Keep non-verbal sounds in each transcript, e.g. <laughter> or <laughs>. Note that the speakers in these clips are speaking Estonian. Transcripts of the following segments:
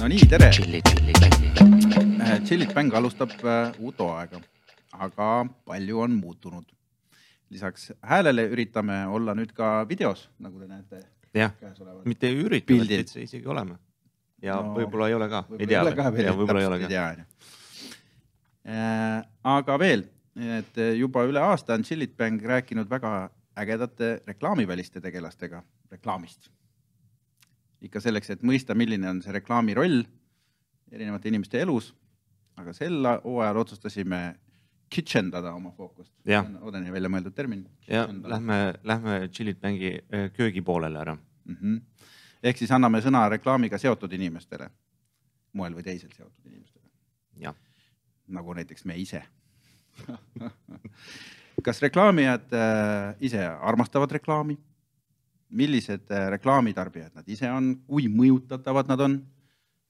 no nii, tere. tšilli, tšilli, tšilli. Chillit Bang alustab äh, uut hooaega, aga palju on muutunud. lisaks häälele üritame olla nüüd ka videos, nagu te näete jah, mitte ei ürita, vaid täitsa isegi oleme. ja No, võib-olla ei ole ka, ei tea veel, ja võib-olla ei ole ka. onju. aga veel, et juba üle aasta on Chillit Bang rääkinud väga ägedate reklaamiväliste tegelastega reklaamist. Ikka selleks, et mõista, milline on see reklaami roll erinevate inimeste elus. aga sel hooajal otsustasime kitchendada oma fookust. Odeni välja mõeldud termin. ja lähme, lähme Chillit Bangi äh, köögi poolele ära. mm. -hmm. ehk siis anname sõna reklaamiga seotud inimestele, moel või teisel seotud inimestele, nagu näiteks me ise. <laughs> kas reklaamijad äh, ise armastavad reklaami? Millised äh, reklaamitarbijad nad ise on, kui mõjutatavad nad on?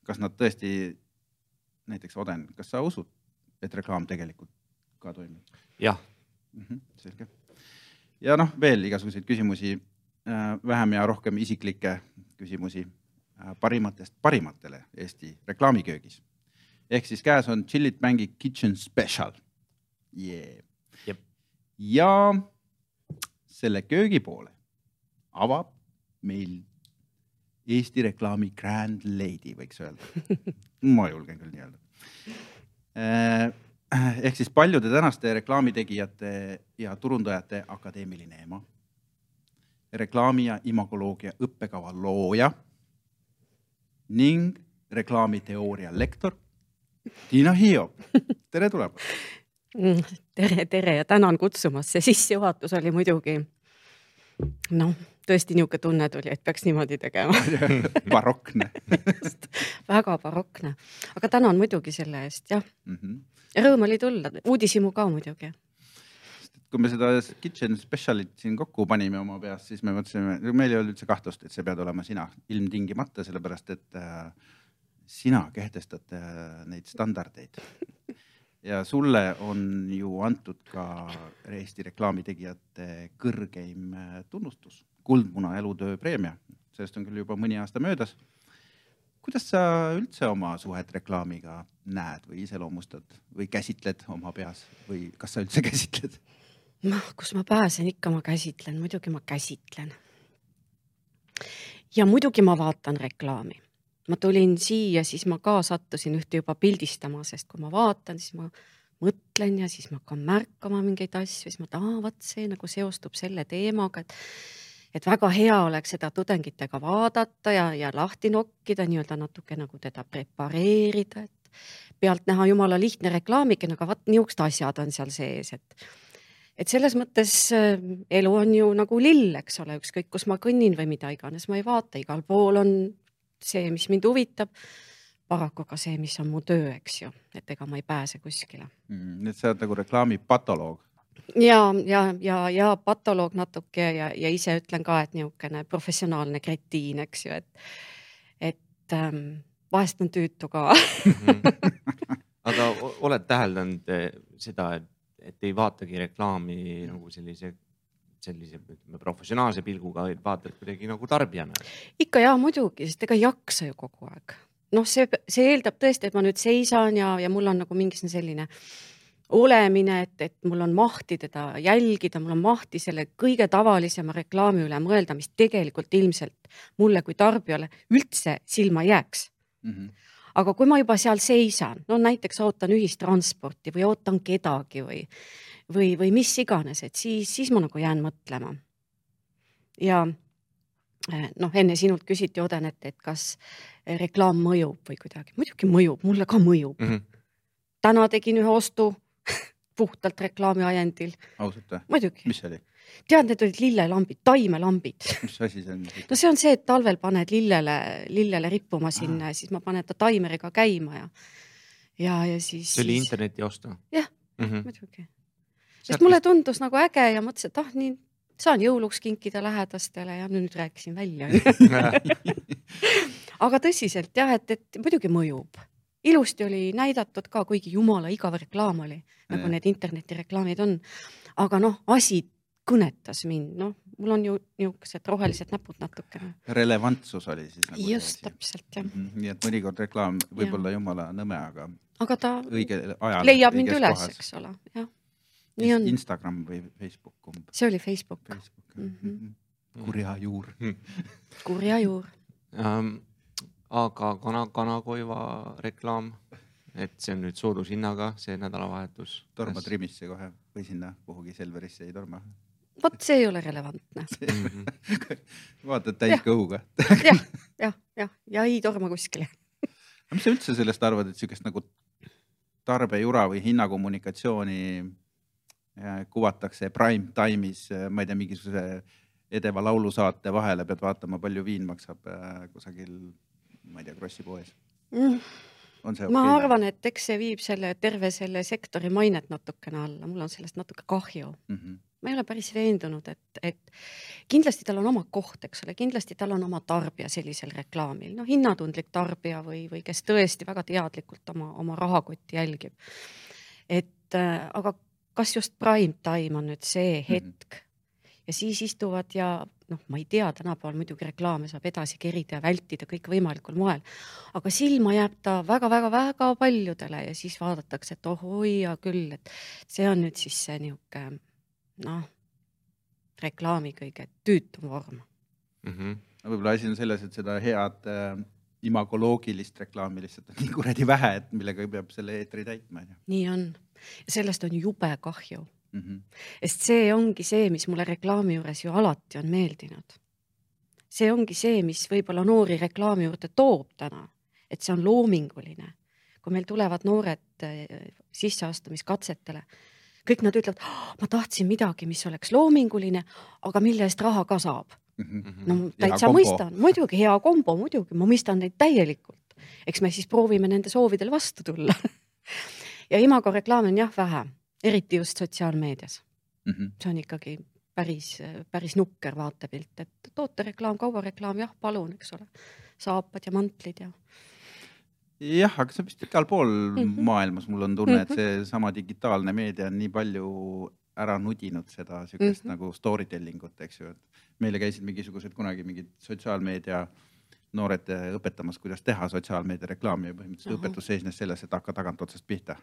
kas nad tõesti, näiteks Oden, kas sa usud, et reklaam tegelikult ka toimib? jah, mm. -hmm, selge. ja noh, veel igasuguseid küsimusi, vähem ja rohkem isiklikke küsimusi äh, parimatest parimatele Eesti reklaamiköögis. ehk siis käes on Chillit Bangi Kitchen Special yeah. Jep.. ja selle köögi poole avab meil Eesti reklaami grand lady, võiks öelda. <laughs> ma julgen küll nii öelda Äh, ehk siis paljude tänaste reklaamitegijate ja turundajate akadeemiline ema, reklaami ja imagoloogia õppekava looja ning reklaamiteooria lektor Tiina Hiiop. tere tulemast. Mm, tere, tere ja tänan kutsumast, see sissejuhatus oli muidugi noh, tõesti niisugune tunne tuli, et peaks niimoodi tegema, <laughs> barokne väga barokne, aga tänan muidugi selle eest jah, mm. -hmm. rõõm oli tulla, uudishimu ka muidugi. kui me seda Kitchen Specialit siin kokku panime oma peas, siis me mõtlesime, meil ei olnud üldse kahtlust, et see pead olema sina ilmtingimata, sellepärast et äh, sina kehtestad äh, neid standardeid. ja sulle on ju antud ka Eesti reklaamitegijate kõrgeim äh, tunnustus, Kuldmuna elutöö preemia, sellest on küll juba mõni aasta möödas. kuidas sa üldse oma suhet reklaamiga näed või iseloomustad või käsitled oma peas või kas sa üldse <laughs> käsitled? noh, kus ma pääsen, ikka ma käsitlen, muidugi ma käsitlen. ja muidugi ma vaatan reklaami. ma tulin siia, siis ma ka sattusin ühte juba pildistama, sest kui ma vaatan, siis ma mõtlen ja siis ma hakkan märkama mingeid asju, siis ma tahan, vot see nagu seostub selle teemaga, et et väga hea oleks seda tudengitega vaadata ja, ja lahti nokkida, nii-öelda natuke nagu teda prepareerida, et pealtnäha jumala lihtne reklaamikene, aga vaat niisugused asjad on seal sees, et et selles mõttes äh, elu on ju nagu lill, eks ole, ükskõik kus ma kõnnin või mida iganes ma ei vaata, igal pool on see, mis mind huvitab. paraku ka see, mis on mu töö, eks ju, et ega ma ei pääse kuskile. nii et sa oled nagu reklaami patoloog. ja, ja, ja, ja patoloog natuke ja, ja ise ütlen ka, et niisugune professionaalne kretiin, eks ju, et, et ähm, vahest on tüütu ka aga o- oled täheldanud eh, seda, et, et ei vaatagi reklaami nagu sellise, sellise ütleme professionaalse pilguga, vaid vaatad kuidagi nagu tarbijana. ikka ja muidugi, sest ega ei jaksa ju kogu aeg. noh, see, see eeldab tõesti, et ma nüüd seisan ja, ja mul on nagu mingisugune selline olemine, et, et mul on mahti teda jälgida, mul on mahti selle kõige tavalisema reklaami üle mõelda, mis tegelikult ilmselt mulle kui tarbijale üldse silma jääks. Mhm. aga kui ma juba seal seisan, no näiteks ootan ühistransporti või ootan kedagi või, või, või mis iganes, et siis, siis ma nagu jään mõtlema. ja eh, noh, enne sinult küsiti, Oden, et, et kas reklaam mõjub või kuidagi, muidugi mõjub, mulle ka mõjub. Mhm. täna tegin ühe ostu puhtalt reklaami ajendil, ausalt või? muidugi. mis see oli, tead, need olid lillelambid, taimelambid. mis asi see on? no see on see, et talvel paned lillele, lillele rippuma sinna ja siis ma panen ta taimeriga käima ja, ja, ja siis. see oli interneti ostu Jah. mm. -hmm. muidugi. sest mulle tundus nagu äge ja mõtlesin, et ah nii, saan jõuluks kinkida lähedastele ja nüüd rääkisin välja. <laughs> aga tõsiselt jah, et, et muidugi mõjub. Ilusti oli näidatud ka, kuigi jumala igav reklaam oli, nagu Jah. need internetireklaamid on. aga noh, asi kõnetas mind, noh, mul on ju niisugused rohelised näpud natukene. relevantsus oli siis nagu. just, täpselt jah mm. -hmm. nii et mõnikord reklaam võib olla jumala nõme, aga. aga ta õige ajal. leiab mind üles, eks ole, jah. nii on. Instagram või Facebook kumb? see oli Facebook, Facebook.. Mm -hmm. kurja juur kurja juur um, aga kana, kanakoiva reklaam et see on nüüd soodushinnaga see nädalavahetus. torma. Trimisse kohe või sinna kuhugi Selverisse ei torma? vot see ei ole relevantne <laughs> vaatad täis kõhuga jah, <laughs> jah, jah, ja ei torma kuskile mis sa üldse sellest arvad, et sihukest nagu tarbejura või hinnakommunikatsiooni äh, kuvatakse prime time'is, äh, ma ei tea, mingisuguse edeva laulusaate vahele pead vaatama, palju viin maksab äh, kusagil, ma ei tea, Krossi poes mm okay? ma arvan, et eks see viib selle terve selle sektori mainet natukene alla, mul on sellest natuke kahju mm. -hmm. ma ei ole päris veendunud, et, et kindlasti tal on oma koht, eks ole, kindlasti tal on oma tarbija sellisel reklaamil, noh, hinnatundlik tarbija või, või kes tõesti väga teadlikult oma, oma rahakotti jälgib. et äh, aga kas just prime time on nüüd see mhm. hetk mm -hmm. Ja siis istuvad ja noh, ma ei tea, tänapäeval muidugi reklaame saab edasi kerida ja vältida kõikvõimalikul moel, aga silma jääb ta väga-väga-väga paljudele ja siis vaadatakse, et oh hoia küll, et see on nüüd siis see niisugune noh, reklaami kõige tüütum vorm mm. -hmm. võib-olla asi on selles, et seda head äh, imagoloogilist reklaami lihtsalt on nii kuradi vähe, et millega peab selle eetri täitma, onju. nii on, sellest on jube kahju mm. -hmm. sest see ongi see, mis mulle reklaami juures ju alati on meeldinud. see ongi see, mis võib-olla noori reklaami juurde toob täna, et see on loominguline. kui meil tulevad noored äh, sisseastumiskatsetele, kõik nad ütlevad, ma tahtsin midagi, mis oleks loominguline, aga mille eest raha ka saab mm. -hmm. no täitsa mõistan, muidugi hea kombo, muidugi, ma mõistan neid täielikult. eks me siis proovime nende soovidele vastu tulla <laughs> ja Imago reklaame on jah vähe eriti just sotsiaalmeedias mm. -hmm. see on ikkagi päris, päris nukker vaatepilt, et tootereklaam, kaubareklaam, jah, palun, eks ole, saapad ja mantlid ja. jah, aga see on vist igal pool mm -hmm. maailmas, mul on tunne et mhm. seesama digitaalne meedia on nii palju ära nudinud seda siukest mm -hmm. nagu story telling ut, eks ju, et meile käisid mingisugused kunagi mingid sotsiaalmeedia noored õpetamas, kuidas teha sotsiaalmeedia reklaami ja põhimõtteliselt -huh. õpetus seisnes selles, et hakka tagant otsast pihta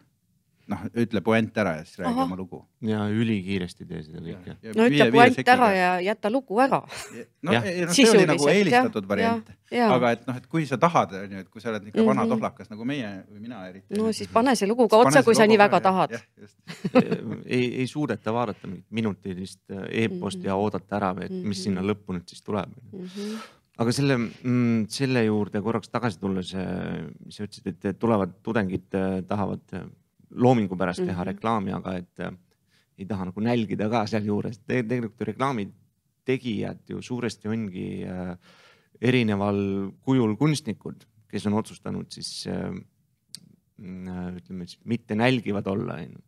noh, ütle puänt ära ja siis räägi Aha. oma lugu. ja ülikiiresti tee seda kõike. no ütle puänt ära ja jäta lugu ära. no, ei, no see oli nagu eelistatud variant, aga et noh, et kui sa tahad, onju, et kui sa oled ikka mm -hmm. vana tohlakas nagu meie või mina eriti. no siis pane see lugu ka otsa, kui sa nii väga tahad. <laughs> ei, ei suudeta vaadata mingit minutilist äh, e-posti mm -hmm. ja oodata ära, et mis sinna mhm. lõppu nüüd siis tuleb mm. -hmm aga selle, mm, selle juurde korraks tagasi tulles, äh, mis sa ütlesid, et tulevad tudengid äh, tahavad loomingu pärast teha mm -hmm. reklaami, aga et äh, ei taha nagu nälgida ka sealjuures Te. tegelikult reklaami tegijad ju suuresti ongi äh, erineval kujul kunstnikud, kes on otsustanud siis äh, mm, ütleme siis mitte nälgivad olla, onju.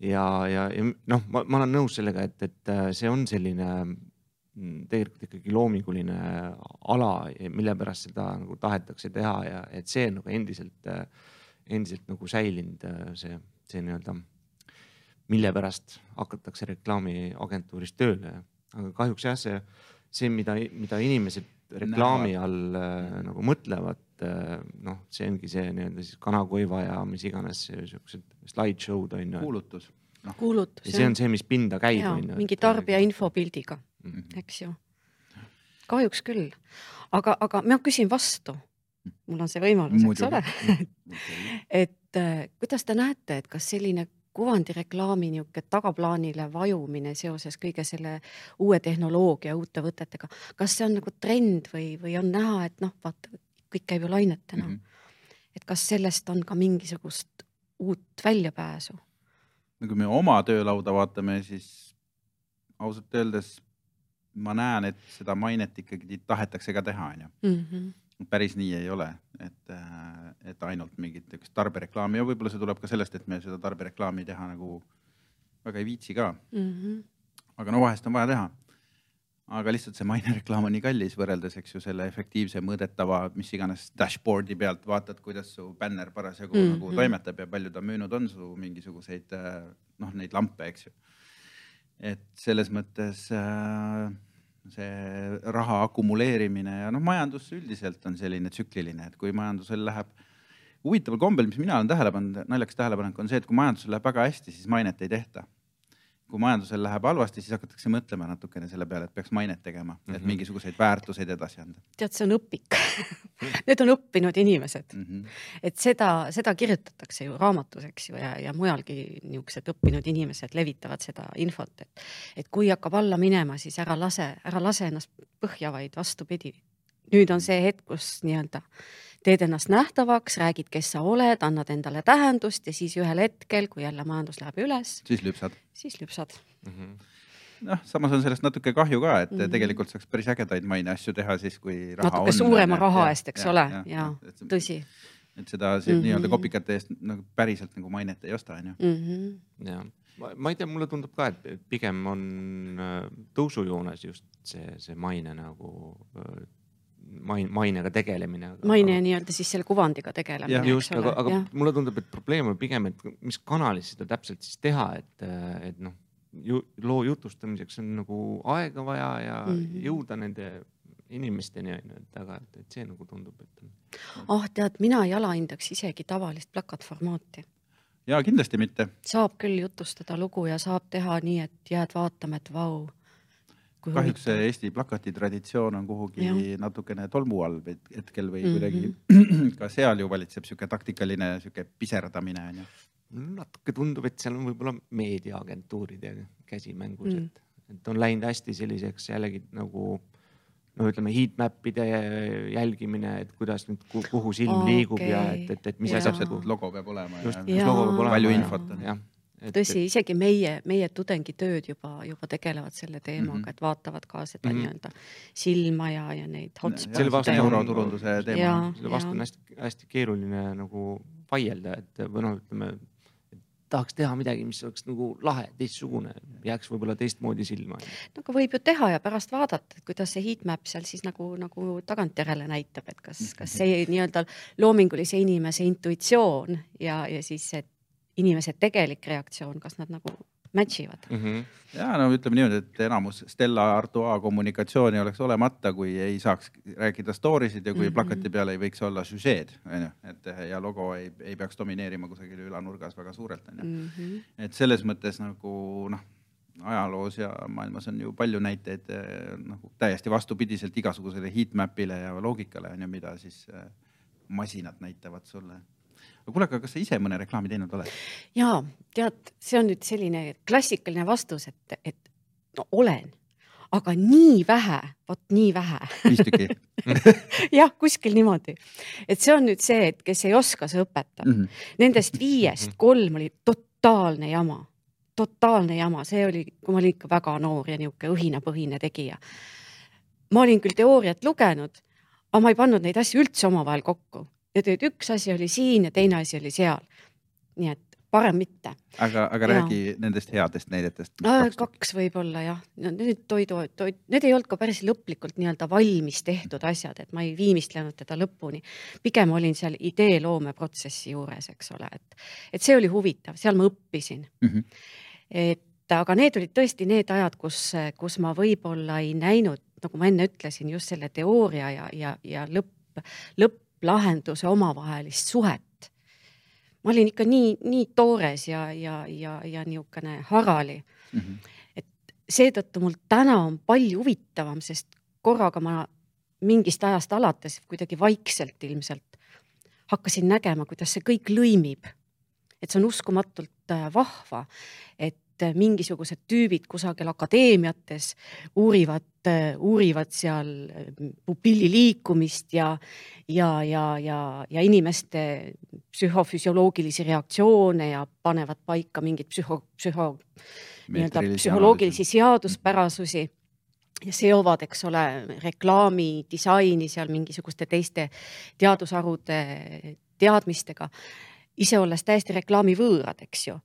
ja, ja, ja noh, ma, ma olen nõus sellega, et, et see on selline mm, tegelikult ikkagi loominguline ala, mille pärast seda nagu tahetakse teha ja et see on nagu endiselt äh, endiselt nagu säilinud äh, see, see nii-öelda, mille pärast hakatakse reklaamiagentuuris tööle. aga kahjuks jah, see, see, mida, mida inimesed reklaami all äh, nagu mõtlevad äh,, noh, see ongi see nii-öelda siis kanakoiva ja mis iganes siuksed slideshow'd on ju. kuulutus no.. kuulutus. ja see on see, mis pinda käib. mingi tarbija infopildiga mm, -hmm. eks ju. kahjuks küll, aga, aga ma küsin vastu mul on see võimalus, eks ole et äh, kuidas te näete, et kas selline kuvandireklaami niisugune tagaplaanile vajumine seoses kõige selle uue tehnoloogia, uute võtetega, kas see on nagu trend või, või on näha, et noh, vaata, kõik käib ju lainetena mm. -hmm. et kas sellest on ka mingisugust uut väljapääsu? no kui me oma töölauda vaatame, siis ausalt öeldes ma näen, et seda mainet ikkagi tahetakse ka teha, onju mhm päris nii ei ole, et, äh, et ainult mingit niisugust tarbereklaami ja võib-olla see tuleb ka sellest, et me seda tarbereklaami teha nagu väga ei viitsi ka mm. -hmm. aga no vahest on vaja teha. aga lihtsalt see mainereklaam on nii kallis võrreldes, eks ju, selle efektiivse mõõdetava, mis iganes dashboard'i pealt vaatad, kuidas su bänner parasjagu mm -hmm. nagu toimetab ja palju ta müünud on su mingisuguseid äh, noh, neid lampe, eks ju et selles mõttes äh, see raha akumuleerimine ja noh, majandus üldiselt on selline tsükliline, et kui majandusel läheb huvitaval kombel, mis mina olen tähele pannud, naljakas tähelepanek on see, et kui majandusel läheb väga hästi, siis mainet ei tehta kui majandusel läheb halvasti, siis hakatakse mõtlema natukene selle peale, et peaks mainet tegema mm, -hmm. et mhm. mingisuguseid väärtuseid edasi anda. tead, see on õpik <laughs> Need on õppinud inimesed mm. -hmm. et seda, seda kirjutatakse ju raamatus, eks ju, ja, ja mujalgi niisugused õppinud inimesed levitavad seda infot, et, et kui hakkab alla minema, siis ära lase, ära lase ennast põhja, vaid vastupidi. nüüd on see hetk, kus nii-öelda teed ennast nähtavaks, räägid, kes sa oled, annad endale tähendust ja siis ühel hetkel, kui jälle majandus läheb üles. siis lüpsad. siis lüpsad mm. -hmm noh, samas on sellest natuke kahju ka, et mm -hmm. tegelikult saaks päris ägedaid maineasju teha siis, kui raha natuke on. suurema raha eest, eks ja, ole, ja, ja, ja tõsi. et seda mm -hmm. nii-öelda kopikate eest nagu päriselt nagu mainet ei osta, onju. Mhm. ja ma ei tea, mulle tundub ka, et pigem on äh, tõusujoones just see, see maine nagu äh, main-, mainega tegelemine. maine aga... nii-öelda siis selle kuvandiga tegelemine. just, aga, aga ja. mulle tundub, et probleem on pigem, et mis kanalis seda täpselt siis teha, et, et noh, ju loo jutustamiseks on nagu aega vaja ja mm -hmm. jõuda nende inimesteni on ju, et aga, et, et see nagu tundub, et. ah oh, tead, mina ei alahindaks isegi tavalist plakatformaati ja kindlasti mitte. saab küll jutustada lugu ja saab teha nii, et jääd vaatama, et vau kahjuks see Eesti plakati traditsioon on kuhugi ja. natukene tolmu all hetkel või mm -hmm. kuidagi <clears throat> ka seal ju valitseb sihuke taktikaline sihuke piserdamine onju. natuke tundub, et seal on võib-olla meediaagentuuride käsi mängus mm., et, et on läinud hästi selliseks jällegi nagu no ütleme heatmap'ide jälgimine, et kuidas nüüd, kuhu silm okay. liigub ja et, et, et mis asjad. logo peab olema. just, mis logo peab olema. palju infot on. jah Et, tõsi, isegi meie, meie tudengitööd juba, juba tegelevad selle teemaga mm, -hmm. et vaatavad ka seda mm -hmm. nii-öelda silma ja, ja neid hotspot'e. selle vastu euroturunduse teema. selle vastu on hästi-hästi keeruline nagu vaielda, et või noh, ütleme tahaks teha midagi, mis oleks nagu lahe, teistsugune, jääks võib-olla teistmoodi silma. no aga võib ju teha ja pärast vaadata, et kuidas see heatmap seal siis nagu, nagu tagantjärele näitab, et kas, kas see nii-öelda loomingulise inimese intuitsioon ja, ja siis see inimese tegelik reaktsioon, kas nad nagu match ivad mm. -hmm. ja no ütleme niimoodi, et enamus Stella Artois kommunikatsiooni oleks olemata, kui ei saaks rääkida story sid ja kui mm -hmm. plakati peal ei võiks olla süžeed, onju, et ja logo ei, ei peaks domineerima kusagil ülanurgas väga suurelt, onju. Mhm. et selles mõttes nagu noh ajaloos ja maailmas on ju palju näiteid nagu täiesti vastupidiselt igasugusele heatmap'ile ja loogikale on ju, mida siis eh, masinad näitavad sulle kuule, aga kas sa ise mõne reklaami teinud oled? ja tead, see on nüüd selline klassikaline vastus, et, et no olen, aga nii vähe, vot nii vähe. viis <laughs> tükki jah, kuskil niimoodi, et see on nüüd see, et kes ei oska, see õpetab mm. -hmm. Nendest viiest kolm oli totaalne jama, totaalne jama, see oli, kui ma olin ikka väga noor ja niisugune õhinapõhine tegija. ma olin küll teooriat lugenud, aga ma ei pannud neid asju üldse omavahel kokku ja tead, üks asi oli siin ja teine asi oli seal. nii et parem mitte. aga, aga ja. räägi nendest headest näidetest. kaks võib-olla jah, need toidu, toit, need ei olnud ka päris lõplikult nii-öelda valmis tehtud asjad, et ma ei viimistlenud teda lõpuni. pigem olin seal ideeloome protsessi juures, eks ole, et, et see oli huvitav, seal ma õppisin mm. -hmm. et aga need olid tõesti need ajad, kus, kus ma võib-olla ei näinud, nagu ma enne ütlesin, just selle teooria ja, ja, ja lõpp, lõpp lahenduse omavahelist suhet. ma olin ikka nii, nii toores ja, ja, ja, ja niisugune harali mm. -hmm. et seetõttu mul täna on palju huvitavam, sest korraga ma mingist ajast alates kuidagi vaikselt ilmselt hakkasin nägema, kuidas see kõik lõimib. et see on uskumatult äh, vahva, et mingisugused tüübid kusagil akadeemiates uurivad, uurivad seal pupilli liikumist ja, ja, ja, ja, ja inimeste psühhofüsioloogilisi reaktsioone ja panevad paika mingeid psühho, psühho, nii-öelda psühholoogilisi seaduspärasusi ja seovad, eks ole, reklaami, disaini seal mingisuguste teiste teadusharude teadmistega, ise olles täiesti reklaamivõõrad, eks ju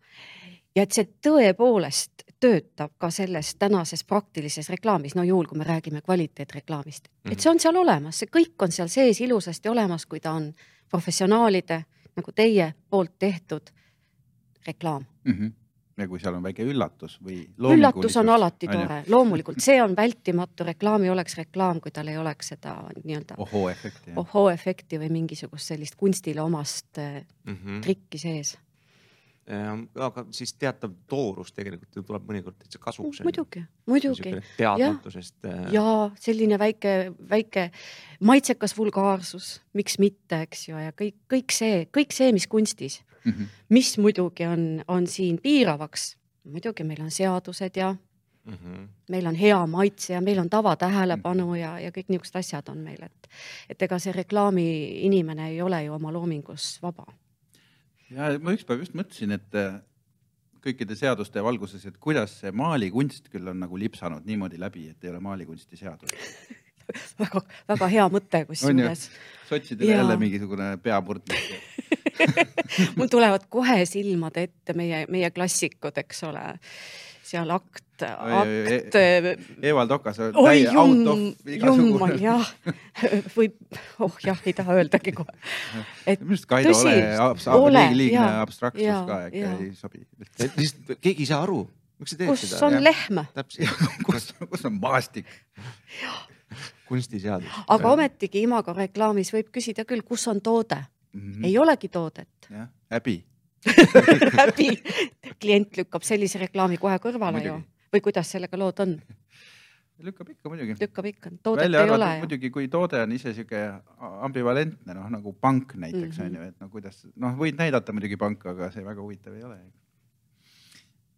ja et see tõepoolest töötab ka selles tänases praktilises reklaamis, no juhul, kui me räägime kvaliteetreklaamist mm, -hmm. et mhm. see on seal olemas, see kõik on seal sees ilusasti olemas, kui ta on professionaalide nagu teie poolt tehtud reklaam mm. -hmm. ja kui seal on väike üllatus või üllatus on alati tore, loomulikult see on vältimatu, reklaam ei oleks reklaam, kui tal ei oleks seda nii-öelda ohoo-efekti, ohoo-efekti või mingisugust sellist kunstile omast mm -hmm. trikki sees aga siis teatav toorus tegelikult ju tuleb mõnikord täitsa kasuks. muidugi, muidugi. teadmatusest. Äh, ja selline väike, väike maitsekas vulgaarsus, miks mitte, eks ju, ja kõik, kõik see, kõik see, mis kunstis mm, -hmm. mis muidugi on, on siin piiravaks. muidugi meil on seadused ja mm -hmm. meil on hea maitse ja meil on tavatähelepanu mhm. ja, ja kõik niisugused asjad on meil, et, et ega see reklaami inimene ei ole ju oma loomingus vaba ja ma ükspäev just mõtlesin, et äh, kõikide seaduste valguses, et kuidas see maalikunst küll on nagu lipsanud niimoodi läbi, et ei ole maalikunsti seadust <laughs> väga, väga hea mõte kusjuures. sotsidele jälle mingisugune peamurdmine <laughs> mul tulevad kohe silmade ette meie, meie klassikud, eks ole seal akt, akt. E-, Evald Okas out of igasugune. jah, <laughs> või oh jah, ei taha öeldagi kohe. <laughs> et minu arust Kaido tõsi, Ole liigne abstraktsus ja, ka ikka ei sobi. lihtsalt keegi ei saa aru, miks sa teed kus seda. kus on lehm? <laughs> kus, kus on maastik? kunstiseadus. aga ometigi Imago reklaamis võib küsida küll, kus on toode mm. -hmm. ei olegi toodet. jah, häbi <laughs> läbi. klient lükkab sellise reklaami kohe kõrvale ju või kuidas sellega lood on? lükkab ikka muidugi. lükkab ikka, toodet Välja ei ole muidugi, kui toode on ise sihuke ambivalentne, noh nagu pank näiteks on mm -hmm. ju, et no kuidas, noh, võid näidata muidugi panka, aga see väga huvitav ei ole.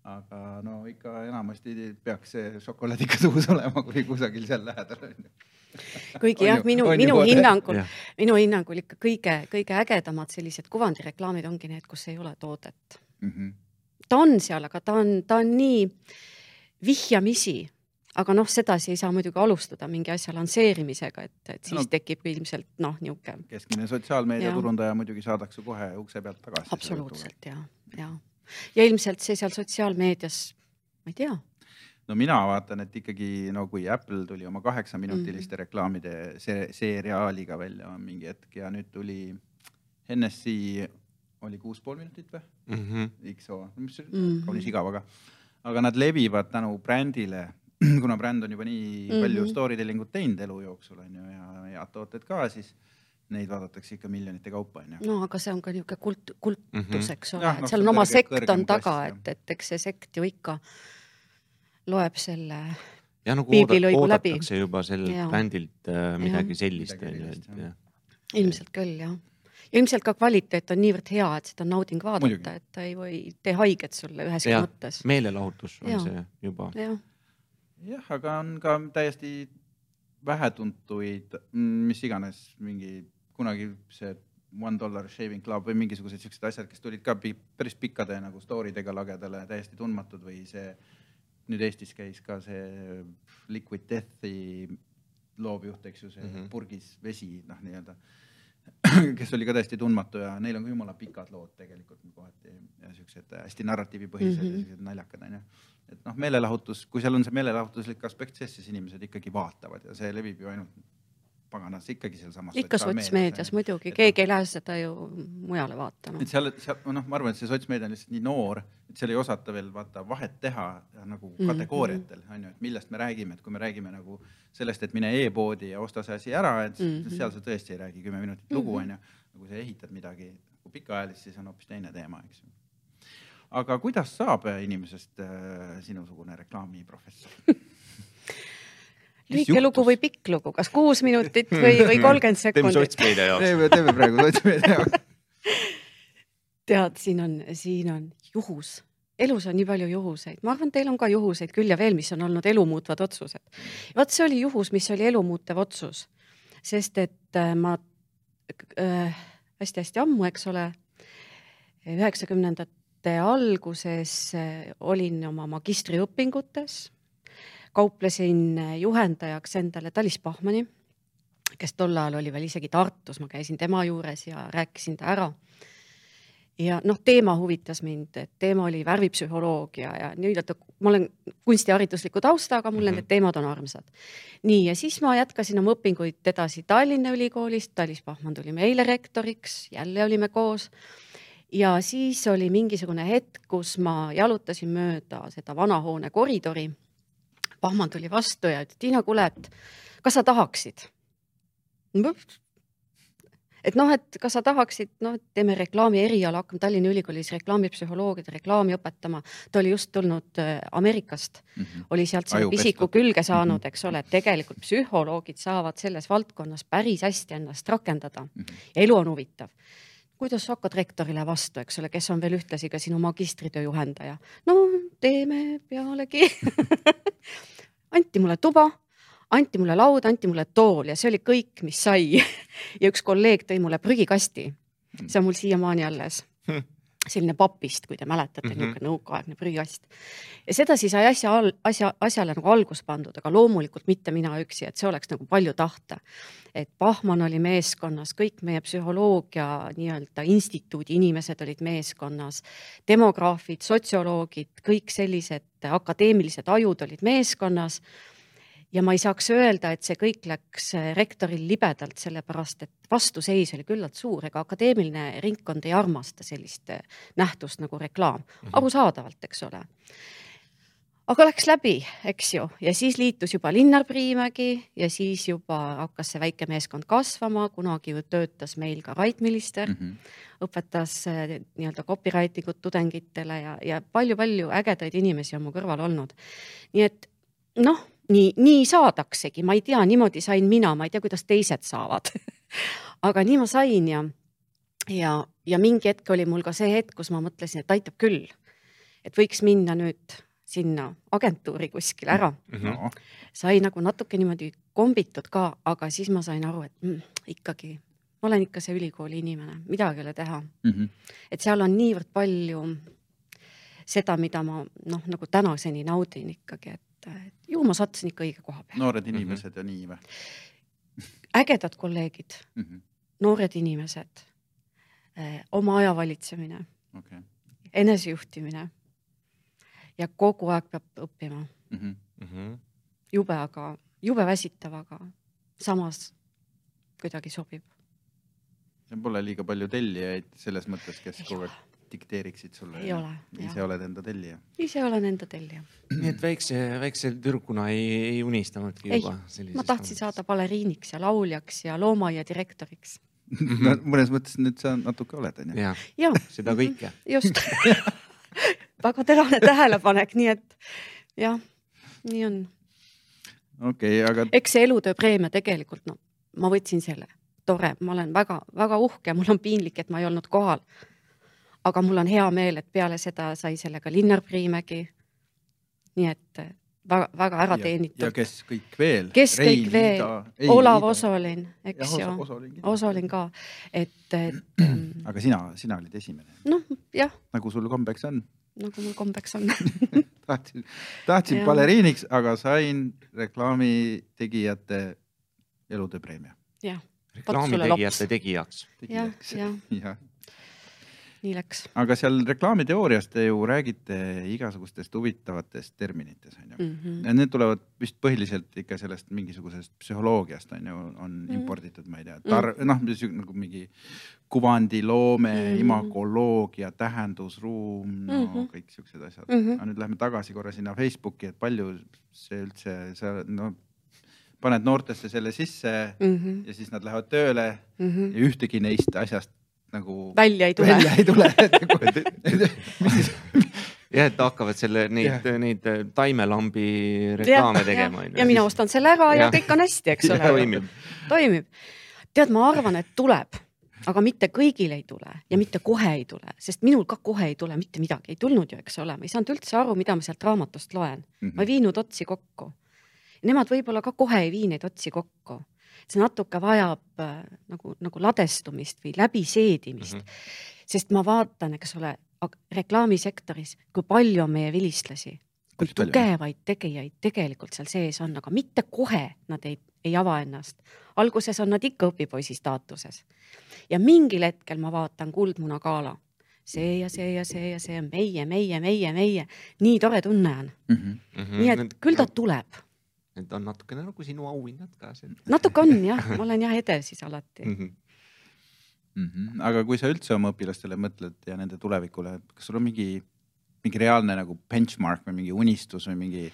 Aga no ikka enamasti peaks see šokolaad ikka suus olema, kui kusagil seal lähedal on ju kuigi jah, minu, minu hinnangul, minu hinnangul ikka kõige-kõige ägedamad sellised kuvandireklaamid ongi need, kus ei ole toodet mm. -hmm. ta on seal, aga ta on, ta on nii vihjamisi, aga noh, sedasi ei saa muidugi alustada mingi asja lansseerimisega, et, et siis no, tekib ilmselt noh, niisugune. keskmine sotsiaalmeedia turundaja muidugi saadakse kohe ukse pealt tagasi. absoluutselt ja, ja, ja ilmselt see seal sotsiaalmeedias, ma ei tea no mina vaatan, et ikkagi no kui Apple tuli oma kaheksaminutiliste mm. reklaamide see seriaaliga välja mingi hetk ja nüüd tuli NSC oli kuus pool minutit või mm -hmm. XO, mis mm -hmm. kaunis igav, aga, aga nad levivad tänu brändile, <clears throat> kuna bränd on juba nii mm -hmm. palju story telling ut teinud elu jooksul on ju ja head tooted ka, siis neid vaadatakse ikka miljonite kaupa onju. no aga see on ka niisugune kult, kultus mm, -hmm. eks ole, et no, seal on oma sekt on taga, et, et eks see sekt ju ikka loeb selle ja nagu piiblilõigu läbi. oodatakse juba sellelt bändilt äh, midagi ja. sellist onju, et jah. ilmselt küll jah. ja ilmselt ka kvaliteet on niivõrd hea, et seda on nauding vaadata, et ta ei või tee haiget sulle üheski ja, mõttes. meelelahutus on ja. see juba. jah ja,, aga on ka täiesti vähetuntuid, mis iganes mingi kunagi see One Dollar Shaving Club või mingisugused siuksed asjad, kes tulid ka päris pikkade nagu story dega lagedale, täiesti tundmatud või see nüüd Eestis käis ka see Liquid Death'i loovjuht, eks ju, see mm -hmm. purgis vesi, noh, nii-öelda, kes oli ka täiesti tundmatu ja neil on ka jumala pikad lood tegelikult kohati ja siuksed hästi narratiivipõhised mm -hmm. ja siuksed naljakad onju. et noh, meelelahutus, kui seal on see meelelahutuslik aspekt sees, siis inimesed ikkagi vaatavad ja see levib ju ainult paganas ikkagi sealsamas. ikka sotsmeedias muidugi, keegi ei lähe seda ju mujale vaatama. et seal, seal noh, ma arvan, et see sotsmeedia on lihtsalt nii noor, et seal ei osata veel vaata vahet teha nagu mhm, kategooriatel mm -hmm. on ju, et millest me räägime, et kui me räägime nagu sellest, et mine e-poodi ja osta see asi ära, et mm -hmm. seal sa tõesti ei räägi kümme minutit lugu mhm. on ju. kui sa ehitad midagi nagu pikaajalist, siis on hoopis teine teema, eks ju. aga kuidas saab inimesest äh, sinusugune reklaamiprofessor <laughs> lühike lugu või pikk lugu, kas kuus minutit või, või <laughs> kolmkümmend sekundit? teeme sotsmeedia jaoks. teeme, teeme praegu sotsmeedia jaoks. tead, siin on, siin on juhus, elus on nii palju juhuseid, ma arvan, teil on ka juhuseid küll ja veel, mis on olnud elumuutvad otsused. vot see oli juhus, mis oli elumuutev otsus, sest et äh, ma hästi-hästi äh, ammu, eks ole, üheksakümnendate alguses äh, olin oma magistriõpingutes kauplesin juhendajaks endale Talis Pahmani, kes tol ajal oli veel isegi Tartus, ma käisin tema juures ja rääkisin ta ära. ja noh, teema huvitas mind, et teema oli värvipsühholoogia ja nii-öelda ma olen kunstiharidusliku taustaga, mulle mm -hmm. need teemad on armsad. nii, ja siis ma jätkasin oma õpinguid edasi Tallinna Ülikoolist, Talis Pahman tuli meile rektoriks, jälle olime koos ja siis oli mingisugune hetk, kus ma jalutasin mööda seda vana hoone koridori. Pahman tuli vastu ja ütles, Tiina, kuule, et kas sa tahaksid? et noh, et kas sa tahaksid, noh, et teeme reklaami eriala, hakkame Tallinna Ülikoolis reklaamipsühholoogiat, reklaami õpetama. ta oli just tulnud äh, Ameerikast mm, -hmm. oli sealt selle pisiku külge saanud, eks ole, et tegelikult psühholoogid saavad selles valdkonnas päris hästi ennast rakendada mm. -hmm. elu on huvitav kuidas sa hakkad rektorile vastu, eks ole, kes on veel ühtlasi ka sinu magistritöö juhendaja. no teeme pealegi <laughs> anti mulle tuba anti mulle laud, anti mulle tool ja see oli kõik, mis sai. <laughs> ja üks kolleeg tõi mulle prügikasti. see on mul siiamaani alles hm. Selline papist, kui te mäletate mm -hmm., niisugune nõukaaegne prügikast. ja sedasi sai asja, asja, asjale nagu algus pandud, aga loomulikult mitte mina üksi, et see oleks nagu palju tahta. et Pahman oli meeskonnas, kõik meie psühholoogia nii-öelda instituudi inimesed olid meeskonnas, demograafid, sotsioloogid, kõik sellised akadeemilised ajud olid meeskonnas ja ma ei saaks öelda, et see kõik läks äh, rektoril libedalt, sellepärast et vastuseis oli küllalt suur, ega akadeemiline ringkond ei armasta sellist äh, nähtust nagu reklaam, mhm. arusaadavalt, eks ole. aga läks läbi, eks ju, ja siis liitus juba Linnar Priimägi ja siis juba hakkas see väike meeskond kasvama, kunagi ju töötas meil ka Rait Millister mm, -hmm. õpetas äh, nii-öelda copywriting ut tudengitele ja, ja palju-palju ägedaid inimesi on mu kõrval olnud. nii et noh nii, nii saadaksegi, ma ei tea, niimoodi sain mina, ma ei tea, kuidas teised saavad <laughs> aga nii ma sain ja, ja, ja mingi hetk oli mul ka see hetk, kus ma mõtlesin, et aitab küll. et võiks minna nüüd sinna agentuuri kuskile ära mm. -hmm. sai nagu natuke niimoodi kombitud ka, aga siis ma sain aru, et mm, ikkagi ma olen ikka see ülikooli inimene, midagi ei ole teha mm. -hmm. et seal on niivõrd palju seda, mida ma noh, nagu tänaseni naudin ikkagi, et et ju ma sattusin ikka õige koha peale. noored mhm. inimesed mm -hmm. ja nii või? ägedad kolleegid mm, -hmm. noored inimesed eh,, oma aja valitsemine okay., enesejuhtimine ja kogu aeg peab õppima mm. -hmm. jube, aga jube väsitav, aga samas kuidagi sobib. Pole liiga palju tellijaid selles mõttes, kes kogu aeg dikteeriksid sulle. ei ole. ise oled enda tellija. ise olen enda tellija. nii et väikse, väikse tüdrukuna ei, ei unistanudki juba? ma tahtsin saada baleriiniks ja lauljaks ja loomaaia direktoriks no mõnes mõttes nüüd sa natuke oled, onju. ja, seda kõike. just <laughs> väga terane tähelepanek, nii et jah, nii on. okei okay,, aga. eks see elutööpreemia tegelikult, no ma võtsin selle, tore, ma olen väga-väga uhke, mul on piinlik, et ma ei olnud kohal aga mul on hea meel, et peale seda sai sellega Linnar Priimägi. nii et väga-väga ära teenitud. ja kes kõik veel? kes Rein, kõik veel? Olav Ida. Osolin, eks ju. Osolin ka, et, et. <clears throat> aga sina, sina olid esimene? noh, jah. nagu sul kombeks on? nagu mul kombeks on <laughs> tahtsin, tahtsin baleriiniks, aga sain reklaamitegijate elutööpreemia. jah. reklaamitegijate tegijaks. jah, jah <laughs> ja nii läks. aga seal reklaamiteoorias te ju räägite igasugustest huvitavatest terminitest onju mm. -hmm. need tulevad vist põhiliselt ikka sellest mingisugusest psühholoogiast onju, on mm -hmm. imporditud, ma ei tea, tar-, mhm. noh, nagu mingi kuvandiloome mm, -hmm. imagoloogia, tähendusruum, no mm -hmm. kõik siuksed asjad mm. -hmm. aga nüüd lähme tagasi korra sinna Facebooki, et palju see üldse, sa no paned noortesse selle sisse mm -hmm. ja siis nad lähevad tööle mm -hmm. ja ühtegi neist asjast nagu välja ei tule. välja ei tule <laughs> jah, et hakkavad selle, neid, neid äh, taimelambi reklaame tegema. ja mina ostan selle ära ja, ja kõik on hästi, eks <laughs> ole. toimib. toimib. tead, ma arvan, et tuleb, aga mitte kõigil ei tule ja mitte kohe ei tule, sest minul ka kohe ei tule mitte midagi, ei tulnud ju, eks ole, ma ei saanud üldse aru, mida ma sealt raamatust loen mm. -hmm. ma ei viinud otsi kokku. Nemad võib-olla ka kohe ei vii neid otsi kokku see natuke vajab äh, nagu, nagu ladestumist või läbiseedimist mm. -hmm. sest ma vaatan, eks ole, reklaamisektoris, kui palju on meie vilistlasi, kui tugevaid tegijaid tegelikult seal sees on, aga mitte kohe nad ei, ei ava ennast. alguses on nad ikka õpipoisi staatuses ja mingil hetkel ma vaatan Kuldmuna gala see ja see ja see ja see on meie, meie, meie, meie. nii tore tunne on mm. -hmm. nii et küll ta tuleb Need on natukene nagu sinu auhinnad ka. natuke on jah, <laughs> ma olen jah ede siis alati mm. -hmm. mm. -hmm. aga kui sa üldse oma õpilastele mõtled ja nende tulevikule, kas sul on mingi, mingi reaalne nagu benchmark või mingi unistus või mingi,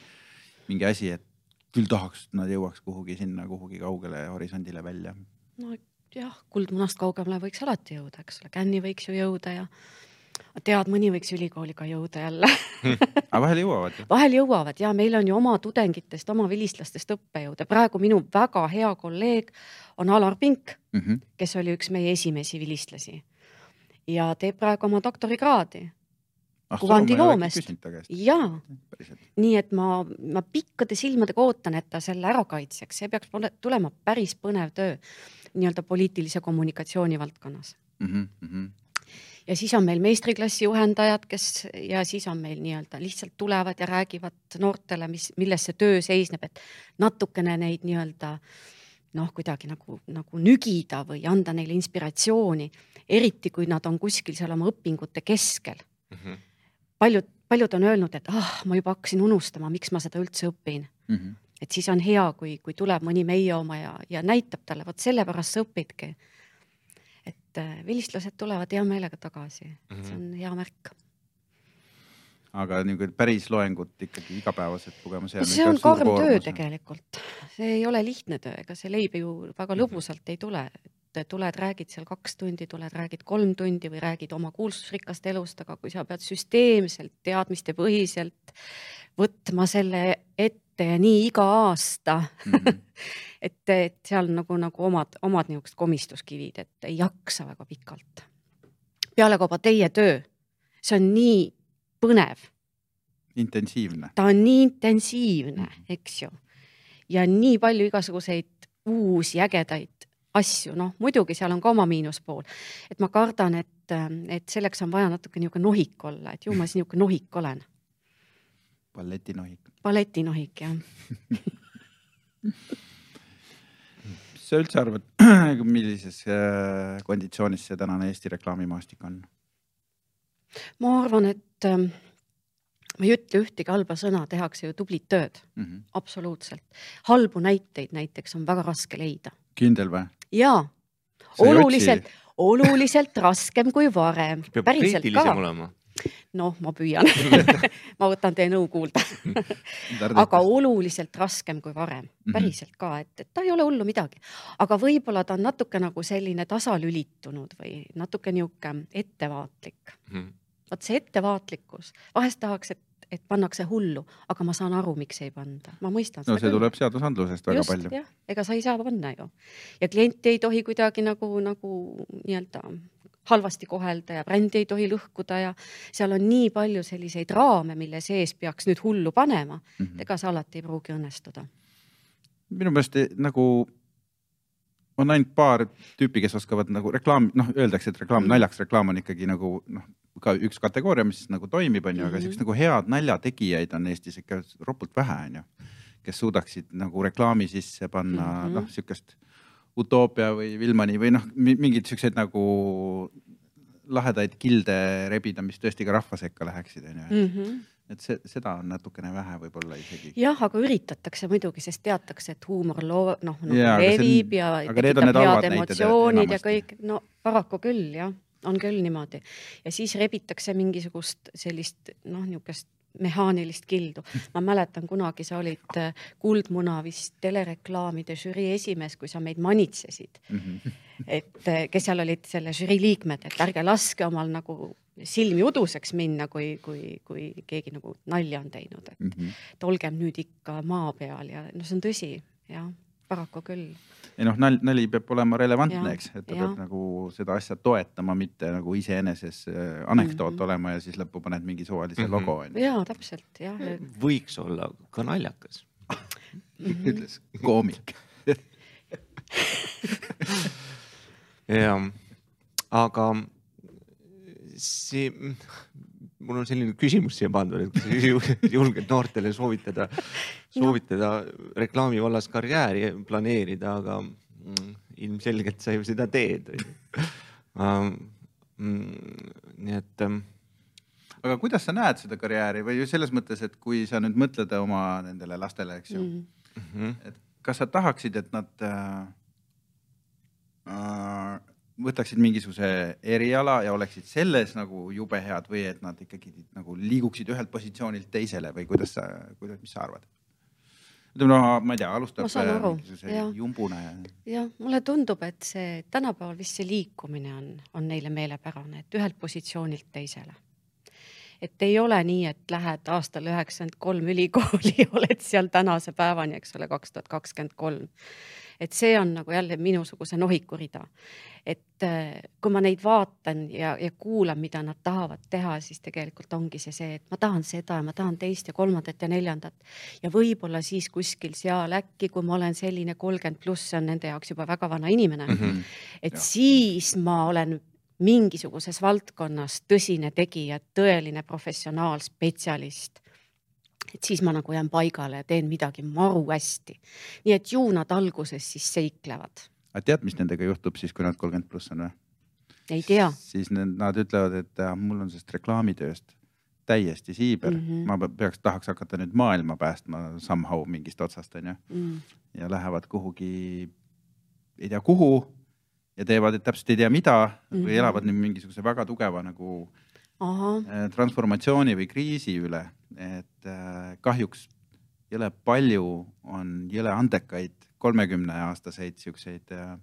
mingi asi, et küll tahaks, et nad jõuaks kuhugi sinna, kuhugi kaugele horisondile välja? no jah, kuldmunast kaugemale võiks alati jõuda, eks ole, Känni võiks ju jõuda ja tead, mõni võiks ülikooli ka jõuda jälle. Aga vahel jõuavad vahel jõuavad ja meil on ju oma tudengitest, oma vilistlastest õppejõude. praegu minu väga hea kolleeg on Alar Pink mm, -hmm. kes oli üks meie esimesi vilistlasi. Ja teeb praegu oma doktorikraadi ah, kuvandiloomest. ja, nii et ma, ma pikkade silmadega ootan, et ta selle ära kaitseks, see peaks tulema päris põnev töö nii-öelda poliitilise kommunikatsiooni valdkonnas. Mm. -hmm ja siis on meil meistriklassi juhendajad, kes ja siis on meil nii-öelda lihtsalt tulevad ja räägivad noortele, mis, milles see töö seisneb, et natukene neid nii-öelda noh, kuidagi nagu, nagu nügida või anda neile inspiratsiooni, eriti kui nad on kuskil seal oma õpingute keskel mm. -hmm. paljud, paljud on öelnud, et ah, ma juba hakkasin unustama, miks ma seda üldse õpin mm. -hmm. et siis on hea, kui, kui tuleb mõni meie oma ja, ja näitab talle, vot sellepärast sa õpidki et äh, vilistlased tulevad hea meelega tagasi mm, -hmm. see on hea märk. aga nagu päris loengut ikkagi igapäevaselt lugema, see on, see on karm töö tegelikult, see ei ole lihtne töö, ega see leib ju väga mhm. lõbusalt ei tule et tuled, räägid seal kaks tundi, tuled, räägid kolm tundi või räägid oma kuulsusrikast elust, aga kui sa pead süsteemselt, teadmistepõhiselt võtma selle ette ja nii iga aasta mm. -hmm. <laughs> et, et seal nagu, nagu omad, omad niisugused komistuskivid, et ei jaksa väga pikalt. pealekauba teie töö, see on nii põnev. intensiivne. ta on nii intensiivne, mhm. eks ju. ja nii palju igasuguseid uusi ägedaid asju, noh muidugi seal on ka oma miinuspool, et ma kardan, et, et selleks on vaja natuke niisugune nohik olla, et ju ma siis niisugune nohik olen balletinohik. balletinohik, jah mis <laughs> sa üldse arvad, <clears throat> millises äh, konditsioonis see tänane Eesti reklaamimaastik on? ma arvan, et ähm, ma ei ütle ühtegi halba sõna, tehakse ju tublit tööd mm, -hmm. absoluutselt. halbu näiteid näiteks on väga raske leida. kindel või? jaa, oluliselt, oluliselt raskem kui varem. peab kriitilisem olema noh, ma püüan <laughs> ma võtan teie nõu kuulda aga oluliselt raskem kui varem, mhm. päriselt ka, et, et ta ei ole hullu midagi. aga võib-olla ta on natuke nagu selline tasalülitunud või natuke niisugune ettevaatlik mm. -hmm. vot see ettevaatlikkus, vahest tahaks, et et pannakse hullu, aga ma saan aru, miks ei panda, ma mõistan. no see küll. tuleb seadusandlusest väga Just, palju. ega sa ei saa panna ju ja klienti ei tohi kuidagi nagu, nagu nii-öelda halvasti kohelda ja brändi ei tohi lõhkuda ja seal on nii palju selliseid raame, mille sees peaks nüüd hullu panema mm. -hmm. ega see alati ei pruugi õnnestuda. minu meelest eh, nagu on ainult paar tüüpi, kes oskavad nagu reklaam, noh, öeldakse, et reklaam mm, -hmm. naljaks reklaam on ikkagi nagu noh, ka üks kategooria, mis nagu toimib, on ju, aga mhm. siukest nagu head naljategijaid on Eestis ikka ropult vähe, on ju. kes suudaksid nagu reklaami sisse panna mm -hmm. noh, siukest Utoopia või Vilmani või noh, mingeid siukseid nagu lahedaid kilde rebida, mis tõesti ka rahva sekka läheksid, onju mhm. et see, seda on natukene vähe võib-olla isegi. jah, aga üritatakse muidugi, sest teatakse, et huumor loo-, noh nagu levib ja tekitab head emotsioonid ja kõik, no paraku küll jah, on küll niimoodi. ja siis rebitakse mingisugust sellist noh, niisugust mehaanilist kildu. ma mäletan, kunagi sa olid äh, Kuldmuna vist telereklaamide žürii esimees, kui sa meid manitsesid mm. -hmm. et äh, kes seal olid selle žürii liikmed, et ärge laske omal nagu silmi uduseks minna, kui, kui, kui keegi nagu nalja on teinud, et mm -hmm. et olgem nüüd ikka maa peal ja noh, see on tõsi, jah, paraku küll ei noh, nali, nali peab olema relevantne, eks, et ta ja. peab nagu seda asja toetama, mitte nagu iseeneses äh, anekdoot mm -hmm. olema ja siis lõppu paned mingi suvalise mm -hmm. logo onju. ja täpselt jah. võiks olla ka naljakas ütles koomik <laughs> jah, aga see mul on selline küsimus siia pandud, et kas <laughs> julged noortele soovitada, soovitada no. reklaami vallas karjääri planeerida, aga mm, ilmselgelt sa ju seda teed um,. Mm, nii et um, aga kuidas sa näed seda karjääri või selles mõttes, et kui sa nüüd mõtled oma nendele lastele, eks ju mm, -hmm. et kas sa tahaksid, et nad äh, äh, võtaksid mingisuguse eriala ja oleksid selles nagu jube head või et nad ikkagi nagu liiguksid ühelt positsioonilt teisele või kuidas sa, kuidas, mis sa arvad? ütleme noh, ma ei tea, alustab aru, mingisuguse ja jah, mulle tundub, et see tänapäeval vist see liikumine on, on neile meelepärane, et ühelt positsioonilt teisele. et ei ole nii, et lähed aastal üheksakümmend kolm ülikooli <laughs> oled seal tänase päevani, eks ole, kaks tuhat kakskümmend kolm. Et see on nagu jälle minusuguse nohiku rida. et äh, kui ma neid vaatan ja, ja kuulan, mida nad tahavad teha, siis tegelikult ongi see see, et ma tahan seda ja ma tahan teist ja kolmandat ja neljandat ja võib-olla siis kuskil seal äkki, kui ma olen selline kolmkümmend pluss, see on nende jaoks juba väga vana inimene mm. -hmm. et Jah. siis ma olen mingisuguses valdkonnas tõsine tegija, tõeline professionaal, spetsialist. Et siis ma nagu jään paigale ja teen midagi maru hästi. nii et ju nad alguses siis seiklevad, aga tead, mis nendega juhtub siis, kui nad kolmkümmend pluss on või? ei tea. siis nad ütlevad, et äh, mul on sellest reklaamitööst täiesti siiber mm. -hmm. ma pe- peaks, tahaks hakata nüüd maailma päästma somehow mingist otsast onju Mm. ja lähevad kuhugi, ei tea kuhu ja teevad, et täpselt ei tea mida mm -hmm. või Mhm. elavad nüüd mingisuguse väga tugeva nagu ahah, äh, transformatsiooni või kriisi üle, et äh, kahjuks jõle palju on jõle andekaid kolmekümne aastaseid siukseid äh,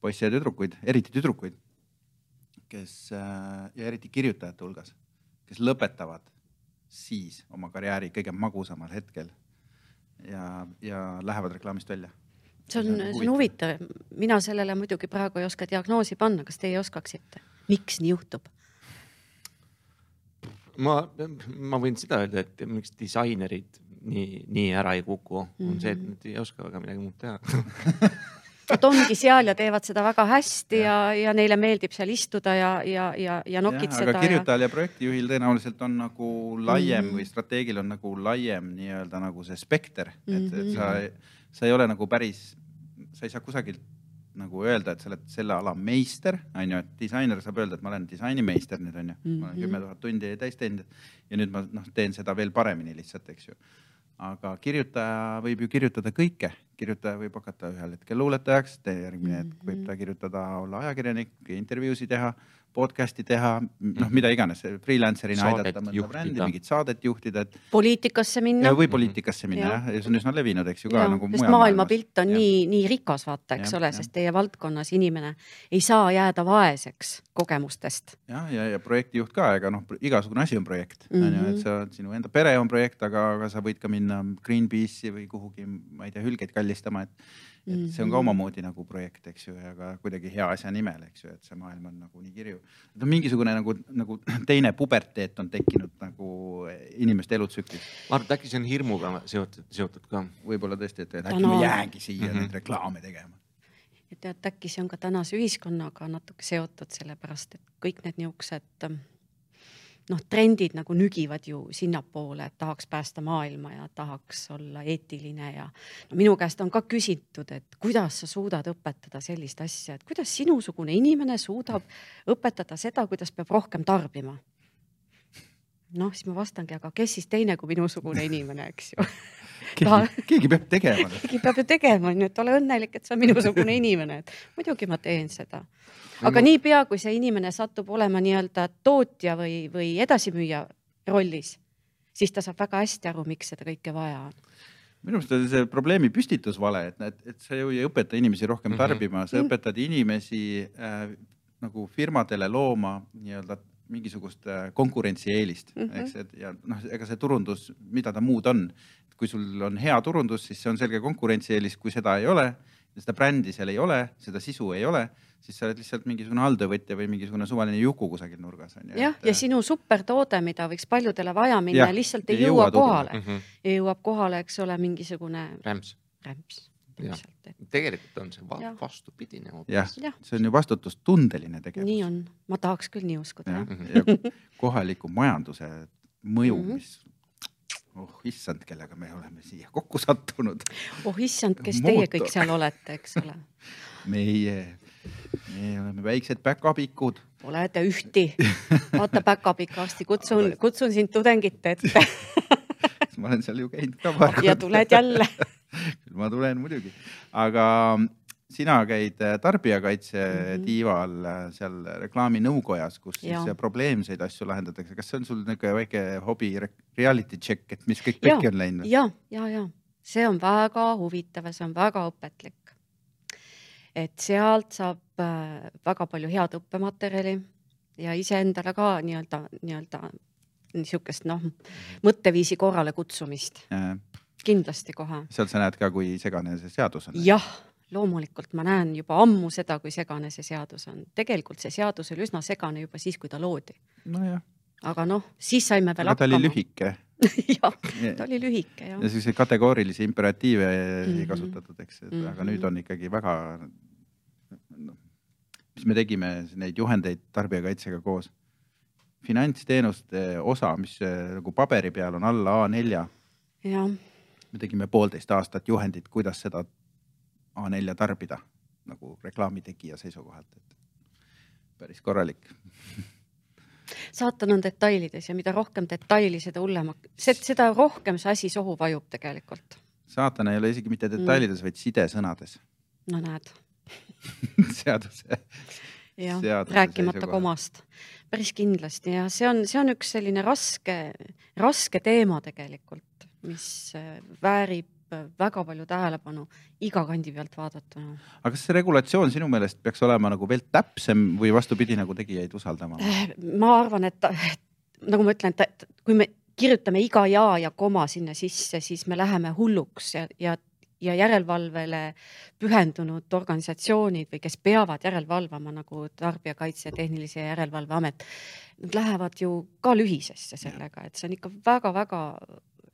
poisse ja tüdrukuid, eriti tüdrukuid, kes äh, ja eriti kirjutajate hulgas, kes lõpetavad siis oma karjääri kõige magusamal hetkel ja, ja lähevad reklaamist välja. see on, see on huvitav, mina sellele muidugi praegu ei oska diagnoosi panna, kas teie oskaksite, miks nii juhtub? ma, ma võin seda öelda, et miks disainerid nii, nii ära ei kuku, on see, et Mhm. nad ei oska väga midagi muud teha. <laughs> Nad ongi seal ja teevad seda väga hästi ja, ja neile meeldib seal istuda ja, ja, ja, ja nokitseda aga kirjutajal ja projektijuhil tõenäoliselt on nagu laiem mm. -hmm. või strateegil on nagu laiem nii-öelda nagu see spekter, et mm, -hmm. et sa Mhm., sa ei ole nagu päris, sa ei saa kusagilt nagu öelda, et sa oled selle ala meister, on ju, et disainer saab öelda, et ma olen disainimeister nüüd on ju mm, -hmm. ma olen Mhm. kümme tuhat tundi täis teinud ja nüüd ma noh, teen seda veel paremini lihtsalt, eks ju. aga kirjutaja võib ju kirjutada kõike, kirjutaja võib hakata ühel hetkel luuletajaks, järgmine hetk võib Mhm. ta kirjutada, olla ajakirjanik, intervjuusid teha, podcast'i teha, noh, mida iganes, freelancer'ina aidata mõnda brändi, mingit saadet juhtida, et poliitikasse minna ja või poliitikasse minna Jah. ja see on üsna levinud, eks ju ka ja, nagu sest maailmapilt on Jah. nii, nii rikas, vaata, eks Jah, ole, sest teie valdkonnas inimene ei saa jääda vaeseks kogemustest. jah, ja, ja projektijuht ka, ega noh, igasugune asi on projekt mm, -hmm. on ju, Mhm. et sa, sinu enda pere on projekt, aga, aga sa võid ka minna Greenpeace'i või kuhugi, ma ei tea, hülgeid kallistama, et et see on ka Mhm. omamoodi nagu projekt, eks ju, ja ka kuidagi hea asja nimel, eks ju, et see maailm on nagu nii kirju. et on mingisugune nagu, nagu teine puberteet on tekkinud nagu inimeste elutsüklis. ma arvan, et äkki see on hirmuga seotud, seotud ka. võib-olla tõesti, et et äkki ma jäängi siia mm. -hmm. neid reklaame tegema. ja tead, äkki see on ka tänase ühiskonnaga natuke seotud, sellepärast et kõik need niisugused noh, trendid nagu nügivad ju sinnapoole, et tahaks päästa maailma ja tahaks olla eetiline ja no minu käest on ka küsitud, et kuidas sa suudad õpetada sellist asja, et kuidas sinusugune inimene suudab õpetada seda, kuidas peab rohkem tarbima noh, siis ma vastangi, aga kes siis teine kui minusugune inimene, eks ju. <laughs> keegi, keegi peab tegema. keegi peab ju tegema, onju, et ole õnnelik, et sa minusugune <laughs> inimene, et muidugi ma teen seda. aga niipea, kui see inimene satub olema nii-öelda tootja või, või edasimüüja rollis, siis ta saab väga hästi aru, miks seda kõike vaja on. minu arust on see probleemi püstitus vale, et, et, et sa ju ei õpeta inimesi rohkem Mhm. tarbima, sa Mhm. õpetad inimesi äh, nagu firmadele looma nii-öelda mingisugust äh, konkurentsieelist mm, Mhm. -hmm. eks, et ja noh, ega see turundus, mida ta muud on, kui sul on hea turundus, siis see on selge konkurentsieelis, kui seda ei ole, seda brändi seal ei ole, seda sisu ei ole, siis sa oled lihtsalt mingisugune alltöövõtja või mingisugune suvaline juku kusagil nurgas on ju. jah, ja sinu supertoode, mida võiks paljudele vaja minna lihtsalt ei ei jõua jõua kohale Mhm. ja jõuab kohale, eks ole, mingisugune rämps. rämps. Täpselt, et tegelikult on see va vastupidine hoopis., jah, see on ju vastutustundeline tegevus. nii on, ma tahaks küll nii uskuda ja kohaliku majanduse mõju mm, Mhm. -hmm. mis, oh issand, kellega me oleme siia kokku sattunud. oh issand, kes teie Mootor. kõik seal olete, eks ole. <laughs> meie, me oleme väiksed päkapikud. Pole te ühti. vaata päkapikasti, kutsun, kutsun sind tudengite ette <laughs> ma olen seal ju käinud ka paar ja tuled jälle. <laughs> küll ma tulen muidugi, aga sina käid äh, tarbijakaitse mm. -hmm. tiival äh, seal reklaaminõukojas, kus siis Jaa. äh, probleemseid asju lahendatakse. kas see on sul niisugune väike hobi re- reality check, et mis kõik pekki on läinud? ja, ja, ja see on väga huvitav ja see on väga õpetlik. et sealt saab äh, väga palju head õppematerjali ja iseendale ka nii-öelda, nii-öelda niisugust noh, mõtteviisi korrale kutsumist kindlasti kohe. sealt sa näed ka, kui segane see seadus on. jah, loomulikult ma näen juba ammu seda, kui segane see seadus on. tegelikult see seadus oli üsna segane juba siis, kui ta loodi, nojah, aga noh, siis saime veel aga ta oli lühike <laughs> jah, ta oli lühike jah ja selliseid kategoorilisi imperatiive mm -hmm. ei Mhm. kasutatud, eks, et mm -hmm. aga Mhm. nüüd on ikkagi väga noh, mis me tegime neid juhendeid tarbijakaitsega koos. Finantsteenuste osa, mis äh, nagu paberi peal on alla A4, jah, me tegime poolteist aastat juhendit, kuidas seda A4 tarbida nagu reklaami tegija seisukohalt, et päris korralik. saatan on detailides ja mida rohkem detaili, seda hullem, seda rohkem see asi sohu vajub tegelikult. saatan ei ole isegi mitte detailides mm., vaid sidesõnades no näed, <laughs> seaduse jah, rääkimata komast, päris kindlasti ja see on, see on üks selline raske, raske teema tegelikult, mis äh, väärib äh, väga palju tähelepanu iga kandi pealt vaadatuna. aga kas see regulatsioon sinu meelest peaks olema nagu veel täpsem või vastupidi nagu tegijaid usaldama? ma arvan, et nagu ma ütlen, et kui me kirjutame iga ja ja koma sinna sisse, siis me läheme hulluks ja, ja, ja järelevalvele pühendunud organisatsioonid või kes peavad järelevalvama nagu Tarbijakaitse ja Tehnilise Järelevalve Amet, nad lähevad ju ka lühisesse sellega, et see on ikka väga-väga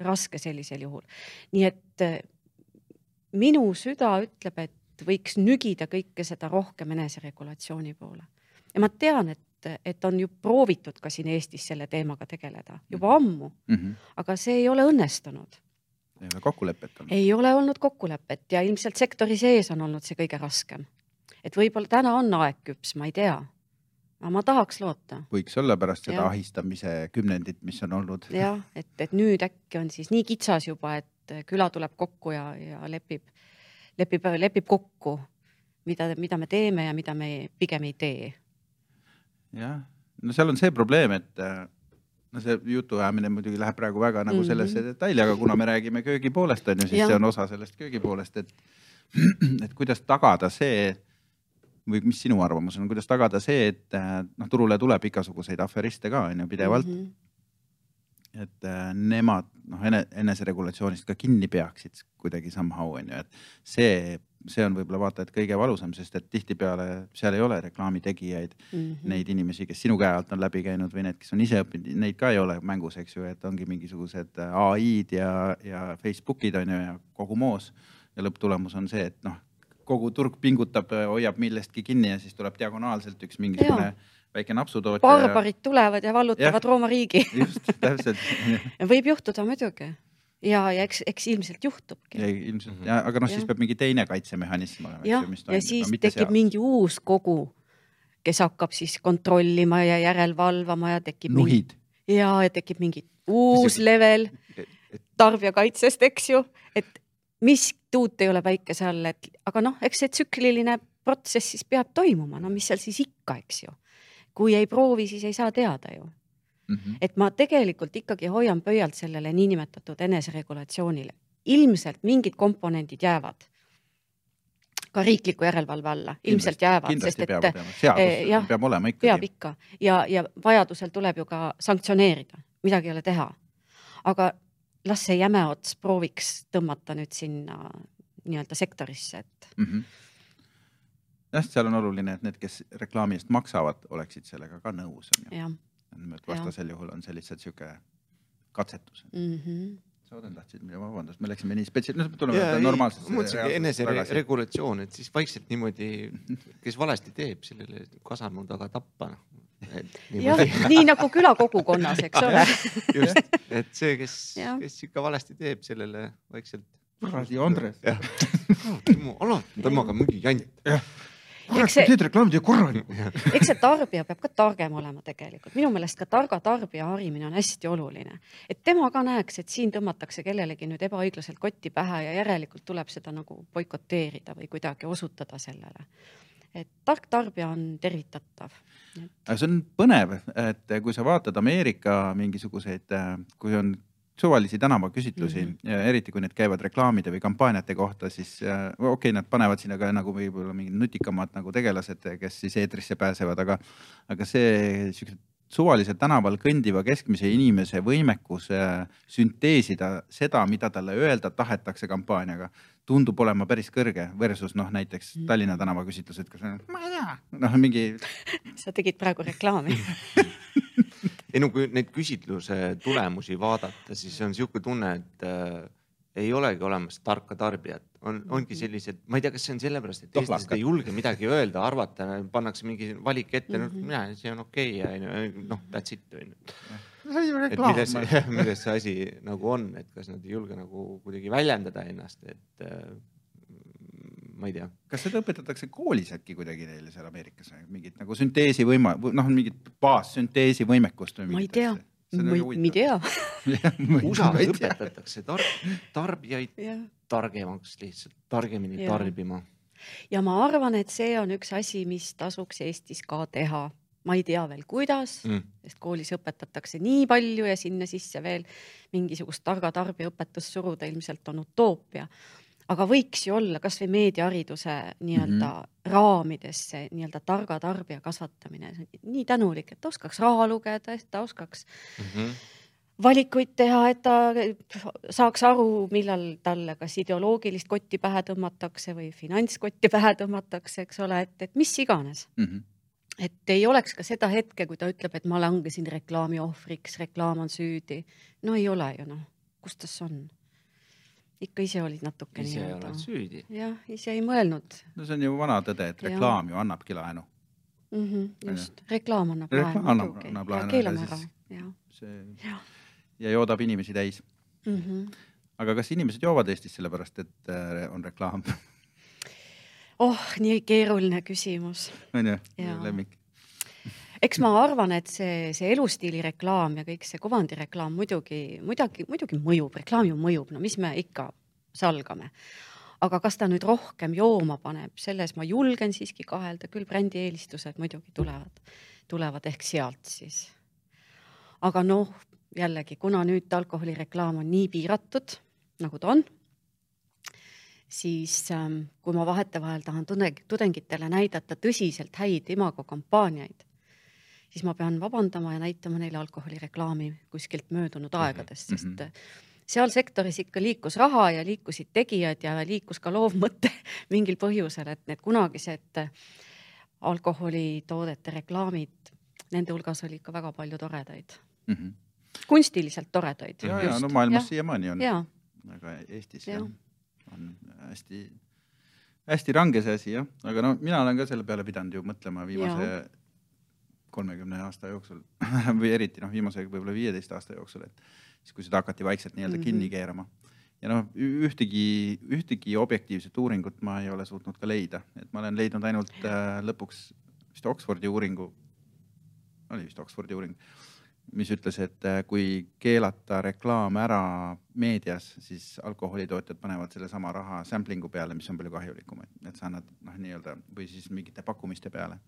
raske sellisel juhul. nii et eh, minu süda ütleb, et võiks nügida kõike seda rohkem eneseregulatsiooni poole. ja ma tean, et, et on ju proovitud ka siin Eestis selle teemaga tegeleda juba ammu, mm? -hmm. aga see ei ole õnnestunud. Ei ole kokkulepet olnud? ei ole olnud kokkulepet ja ilmselt sektori sees on olnud see kõige raskem. et võib-olla täna on aeg küps, ma ei tea. aga ma tahaks loota. võiks olla pärast seda Jah. ahistamise kümnendit, mis on olnud. <laughs> jah, et, et nüüd äkki on siis nii kitsas juba, et küla tuleb kokku ja, ja lepib, lepib, lepib kokku, mida, mida me teeme ja mida me pigem ei tee. jah, no seal on see probleem, et no see jutuajamine muidugi läheb praegu väga nagu Mhm. sellesse detaili, aga kuna me räägime köögipoolest on ju, siis Jah. see on osa sellest köögipoolest, et <clears throat> et kuidas tagada see või mis sinu arvamus on, kuidas tagada see, et äh, noh, turule tuleb igasuguseid aferiste ka on ju pidevalt mm. -hmm. et äh, nemad noh, ene, eneseregulatsioonist ka kinni peaksid kuidagi somehow on ju, et see, see on võib-olla vaata, et kõige valusam, sest et tihtipeale seal ei ole reklaamitegijaid Mm -hmm. neid inimesi, kes sinu käe alt on läbi käinud või need, kes on ise õppinud, neid ka ei ole mängus, eks ju, et ongi mingisugused äh, ai-d ja, ja Facebookid on ju ja kogu moos. ja lõpptulemus on see, et noh, kogu turg pingutab, hoiab millestki kinni ja siis tuleb diagonaalselt üks mingisugune väike napsutootja. barbarid tulevad ja vallutavad Rooma riigi. just, täpselt <laughs> võib juhtuda muidugi ja, ja eks, eks ilmselt juhtubki. ja ilmselt ja, aga noh, siis peab mingi teine kaitsemehhanism olema. jah, ja siis no, tekib seal. mingi uus kogu, kes hakkab siis kontrollima ja järelevalvama ja tekib nuhid ja, ja tekib mingi uus Mis level tarbijakaitsest, eks ju, et mis tuut ei ole päikese all, et aga noh, eks see tsükliline protsess siis peab toimuma, no mis seal siis ikka, eks ju. kui ei proovi, siis ei saa teada ju mm. -hmm. et ma tegelikult ikkagi hoian pöialt sellele niinimetatud eneseregulatsioonile. ilmselt mingid komponendid jäävad ka riikliku järelevalve alla, ilmselt jäävad, sest et peab, seadus eh, jah, peab olema ikkagi. peab ikka ja, ja vajadusel tuleb ju ka sanktsioneerida, midagi ei ole teha. aga las see jäme ots prooviks tõmmata nüüd sinna nii-öelda sektorisse, et mm. -hmm. jah, seal on oluline, et need, kes reklaami eest maksavad, oleksid sellega ka nõus, on ju. Et vastasel juhul on see lihtsalt sihuke katsetus mm. -hmm. sa Oden tahtsid, vabandust, me läksime nii spetsial-, no tuleme normaalsesse. mõtlesingi eneseregulatsioon, et siis vaikselt niimoodi, <laughs> kes valesti teeb, sellele kasarmu taga tappa noh. jah, <laughs> nii nagu külakogukonnas, eks ole. just, et see, kes, kes ikka valesti teeb, sellele vaikselt. kuradi Andres. alati temaga mingi jant. Kurat, see- need reklaamid ei korralikud. <laughs> eks see tarbija peab ka targem olema tegelikult, minu meelest ka targa tarbija harimine on hästi oluline, et tema ka näeks, et siin tõmmatakse kellelegi nüüd ebaõiglaselt kotti pähe ja järelikult tuleb seda nagu boikoteerida või kuidagi osutada sellele. et tark tarbija on tervitatav. aga see on põnev, et kui sa vaatad Ameerika mingisuguseid, kui on suvalisi tänavaküsitlusi mm. -hmm. eriti kui need käivad reklaamide või kampaaniate kohta, siis äh, okei okay,, nad panevad sinna ka nagu võib-olla mingid nutikamad nagu tegelased, kes siis eetrisse pääsevad, aga, aga see siuksed suvaliselt tänaval kõndiva keskmise inimese võimekus äh, sünteesida seda, mida talle öelda tahetakse kampaaniaga, tundub olema päris kõrge versus noh, näiteks Mhm. Tallinna tänavaküsitlused, kus ma ei tea, noh, mingi <laughs> sa tegid praegu reklaami <laughs> ei no kui neid küsitluse tulemusi vaadata, siis on sihuke tunne, et äh, ei olegi olemas tarka tarbijat, on, ongi sellised, ma ei tea, kas see on sellepärast, et eestlased ei julge midagi öelda, arvata, pannakse mingi valik ette mm, Mhm. -hmm. mina, see on okei ja onju, noh, that's it on ju et milles, <laughs> milles see asi nagu on, et kas nad ei julge nagu kuidagi väljendada ennast, et äh, ma ei tea. kas seda õpetatakse koolis äkki kuidagi neile seal Ameerikas, mingit nagu sünteesi võima-, noh, mingit baassünteesi võimekust või Ma ei tea. ma nagu ei <laughs> ma ei tea. USA-s õpetatakse tar tarbijaid targemaks lihtsalt, targemini Jaa. tarbima. ja ma arvan, et see on üks asi, mis tasuks Eestis ka teha. ma ei tea veel, kuidas mm., sest koolis õpetatakse nii palju ja sinna sisse veel mingisugust targa tarbijaõpetust suruda ilmselt on utoopia. Aga võiks ju olla kasvõi meediahariduse nii-öelda mm -hmm. raamides see nii-öelda targa tarbija kasvatamine, nii tänulik, et ta oskaks raha lugeda, et ta oskaks mm -hmm valikuid teha, et ta saaks aru, millal talle kas ideoloogilist kotti pähe tõmmatakse või finantskotti <laughs> pähe tõmmatakse, eks ole, et, et mis iganes mm. -hmm. et ei oleks ka seda hetke, kui ta ütleb, et ma langesin reklaami ohvriks, reklaam on süüdi. no ei ole ju noh, kus ta siis on? Ikka ise olid natuke ise nii-öelda. oled süüdi. jah, ise ei mõelnud. no see on ju vana tõde, et reklaam ja. ju annabki laenu mm. -hmm, just, reklaam annab reklaam laenu. reklaam annab laenu. keelame ära, jah. see ja. ja joodab inimesi täis mm. -hmm. aga kas inimesed joovad Eestis sellepärast, et on reklaam? oh, nii keeruline küsimus. on ju, lemmik eks ma arvan, et see, see elustiili reklaam ja kõik see kuvandireklaam muidugi, muidugi, muidugi mõjub, reklaam ju mõjub, no mis me ikka salgame. aga kas ta nüüd rohkem jooma paneb, selles ma julgen siiski kahelda, küll brändi eelistused muidugi tulevad, tulevad ehk sealt siis. aga noh, jällegi, kuna nüüd alkoholireklaam on nii piiratud, nagu ta on, siis ähm, kui ma vahetevahel tahan tudengitele näidata tõsiselt häid imago kampaaniaid siis ma pean vabandama ja näitama neile alkoholireklaami kuskilt möödunud aegadest, sest mm -hmm. seal sektoris ikka liikus raha ja liikusid tegijad ja liikus ka loovmõte <laughs> mingil põhjusel, et need kunagised alkoholitoodete reklaamid, nende hulgas oli ikka väga palju toredaid mm. -hmm. kunstiliselt toredaid. ja, ja no maailmas siiamaani on. aga Eestis ja. jah, on hästi, hästi range see asi jah, aga no mina olen ka selle peale pidanud ju mõtlema viimase ja kolmekümne aasta jooksul <laughs> või eriti noh, viimase võib-olla viieteist aasta jooksul, et siis, kui seda hakati vaikselt nii-öelda mm -hmm. kinni keerama. ja noh, ühtegi, ühtegi objektiivset uuringut ma ei ole suutnud ka leida, et ma olen leidnud ainult äh, lõpuks vist Oxfordi uuringu, oli vist Oxfordi uuring, mis ütles, et äh, kui keelata reklaam ära meedias, siis alkoholitootjad panevad sellesama raha sampling'u peale, mis on palju kahjulikum, et, et sa annad noh, nii-öelda või siis mingite pakkumiste peale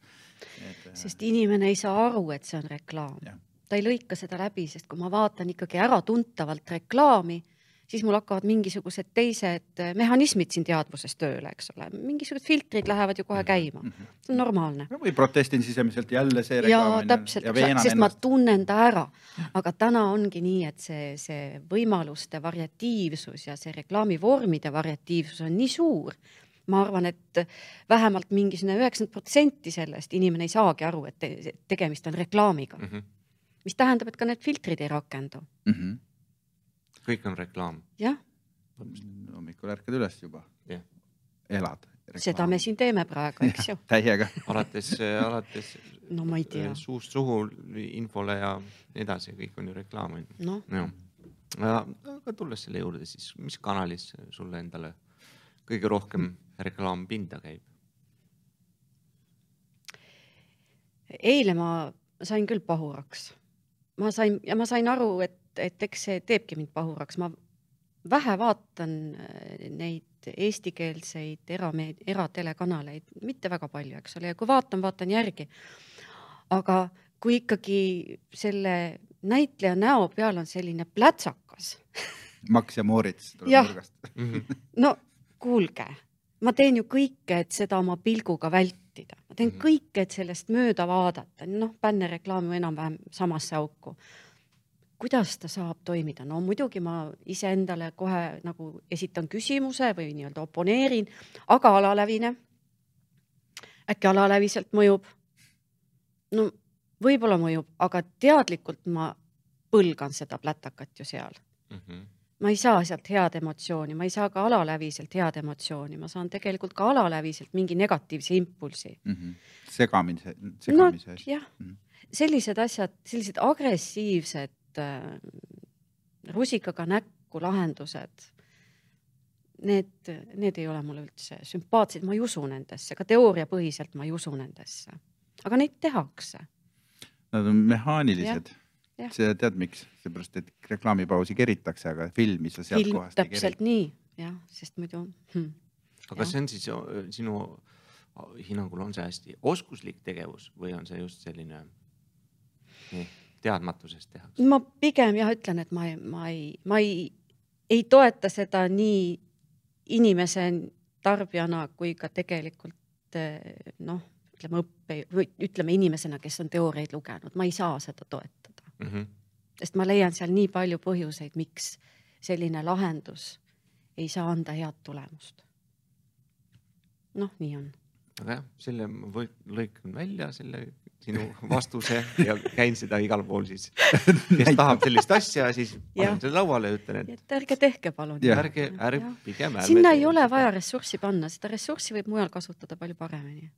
et.... sest inimene ei saa aru, et see on reklaam. ta ei lõika seda läbi, sest kui ma vaatan ikkagi äratuntavalt reklaami, siis mul hakkavad mingisugused teised mehhanismid siin teadvuses tööle, eks ole, mingisugused filtrid lähevad ju kohe käima mm. -hmm. see on normaalne. või protestin sisemiselt jälle see reklaam. ja täpselt, sest ennast. ma tunnen ta ära. aga täna ongi nii, et see, see võimaluste variatiivsus ja see reklaamivormide variatiivsus on nii suur ma arvan, et vähemalt mingisugune üheksakümmend protsenti sellest inimene ei saagi aru, et te, tegemist on reklaamiga mm. -hmm. mis tähendab, et ka need filtrid ei rakendu mm. -hmm. Kõik on reklaam. jah. hommikul ärkad üles juba elad. seda me siin teeme praegu, eks ju <laughs> täiega alates, alates <laughs> no ma ei tea. suust suhu infole ja nii edasi, kõik on ju reklaam on ju. noh. aga tulles selle juurde, siis mis kanalis sulle endale kõige rohkem reklaampinda käib? eile ma sain küll pahuraks. ma sain ja ma sain aru, et, et eks see teebki mind pahuraks, ma vähe vaatan äh, neid eestikeelseid erameed-, eratelekanaleid, mitte väga palju, eks ole, ja kui vaatan, vaatan järgi. aga kui ikkagi selle näitleja näo peal on selline plätsakas <laughs> Max ja Moritz tuleb nurgast. <laughs> no kuulge, ma teen ju kõike, et seda oma pilguga vältida, ma teen Mhm. kõike, et sellest mööda vaadata, noh, bännerreklaam ju enam-vähem samasse auku. Kuidas ta saab toimida, no muidugi ma iseendale kohe nagu esitan küsimuse või nii-öelda oponeerin, aga alalävine. äkki alaläviselt mõjub? no võib-olla mõjub, aga teadlikult ma põlgan seda plätakat ju seal Mhm. ma ei saa sealt head emotsiooni, ma ei saa ka alaläviselt head emotsiooni, ma saan tegelikult ka alaläviselt mingi negatiivse impulsi. segamise, no segamise asi. jah Mhm., sellised asjad, sellised agressiivsed äh, rusikaga näkku lahendused, need, need ei ole mulle üldse sümpaatsed, ma ei usu nendesse, ka teooriapõhiselt ma ei usu nendesse. aga neid tehakse. Nad on mehaanilised sa tead, miks, seepärast et reklaamipausi keritakse, aga filmi sa sealt film kohast ei täpselt keri. nii, jah, sest muidu hm. aga Jah. see on siis sinu hinnangul on see hästi oskuslik tegevus või on see just selline nii, teadmatusest tehakse? ma pigem jah ütlen, et ma ei, ma ei, ma ei, ei toeta seda nii inimese tarbijana kui ka tegelikult eh, noh, ütleme õppe või ütleme inimesena, kes on teooriaid lugenud, ma ei saa seda toetada, Mm -hmm. sest ma leian seal nii palju põhjuseid, miks selline lahendus ei saa anda head tulemust. noh, nii on. Aga jah, selle ma lõikan välja, selle sinu vastuse ja käin seda igal pool siis. kes tahab sellist asja, siis panen selle lauale ja ütlen, et et ärge tehke palun. Ärge, ärge pigem ärme. sinna ei ole vaja ressurssi panna, seda ressurssi võib mujal kasutada palju paremini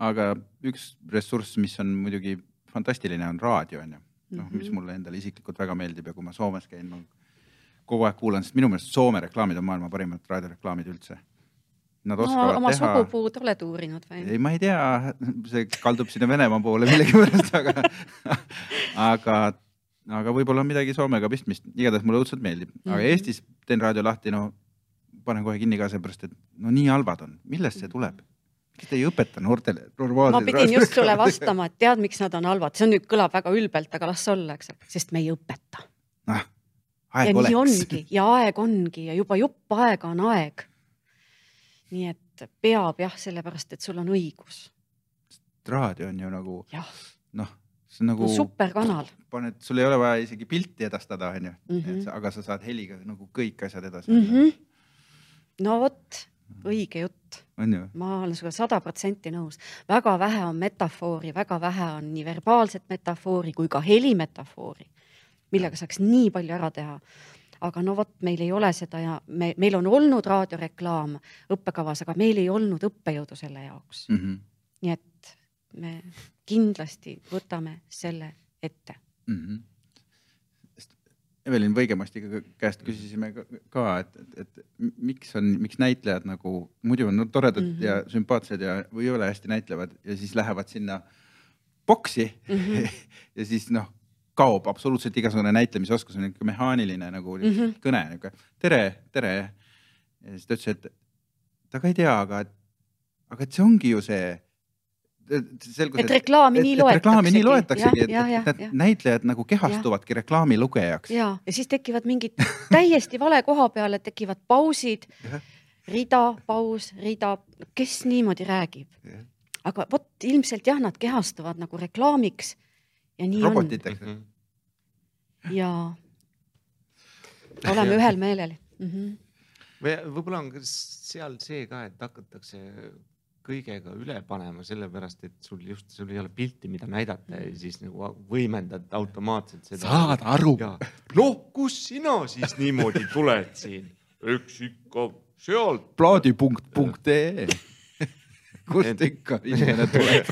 aga üks ressurss, mis on muidugi fantastiline, on raadio onju. noh, mis Mhm. mulle endale isiklikult väga meeldib ja kui ma Soomes käin, ma kogu aeg kuulan, sest minu meelest Soome reklaamid on maailma parimad raadioreklaamid üldse. Nad no, oskavad oma teha. sugupuud oled uurinud või? ei, ma ei tea, see kaldub sinna Venemaa poole millegipärast, <laughs> aga, aga, aga võib-olla on midagi Soomega pistmist, igatahes mulle õudselt meeldib, aga Mhm. Eestis teen raadio lahti, no panen kohe kinni ka seepärast, et no nii halvad on, millest see tuleb? miks te ei õpeta noortele ma normaalseid pidin just sulle vastama, et tead, miks nad on halvad, see on nüüd kõlab väga ülbelt, aga las olla, eks, sest me ei õpeta. noh, ja aeg nii oleks. ongi ja aeg ongi ja juba jupp aega on aeg. Nii et peab jah, sellepärast et sul on õigus, raadio on ju nagu noh, see on nagu superkanal. paned, sul ei ole vaja isegi pilti edastada, onju, Mhm. aga sa saad heliga nagu kõik asjad edasi Mm -hmm. no vot, õige jutt, ma olen sinuga sada protsenti nõus, väga vähe on metafoori, väga vähe on nii verbaalset metafoori kui ka helimetafoori, millega saaks nii palju ära teha aga no vot, meil ei ole seda ja me, meil on olnud raadioreklaam õppekavas, aga meil ei olnud õppejõudu selle jaoks. Mm -hmm. nii et me kindlasti võtame selle ette. mm. -hmm. Evelin Võigemastiga käest küsisime ka, et, et, et miks on, miks näitlejad nagu muidu on no, toredad mm. -hmm. ja sümpaatsed ja, või ei ole hästi näitlevad ja siis lähevad sinna boksi mm. -hmm. <laughs> ja siis noh, kaob absoluutselt igasugune näitlemisoskus, on niisugune mehaaniline nagu mm Mhm. -hmm. kõne, niisugune tere, tere. ja siis ta ütles, et ta ka ei tea, aga, aga et see ongi ju see. selgus, et reklaami nii reklaami nii loetaksegi. loetaksegi, et, et need, näitlejad nagu kehastuvadki reklaami lugejaks. ja, ja siis tekivad mingid täiesti vale koha peale tekivad pausid rida, paus, rida, kes niimoodi räägib. aga vot ilmselt jah, nad kehastuvad nagu reklaamiks ja nii robotiteks mm. Mhm. on ja oleme ühel meelel mm. -hmm. või võib-olla on seal see ka, et hakatakse kõigega üle panema, sellepärast et sul just, sul ei ole pilti, mida näidata ja siis nagu võimendad automaatselt seda. Saad aru? noh, kus sina siis niimoodi tuled siin, eks ikka sealt. plaadipunkt.ee kust ikka inimene tuleb?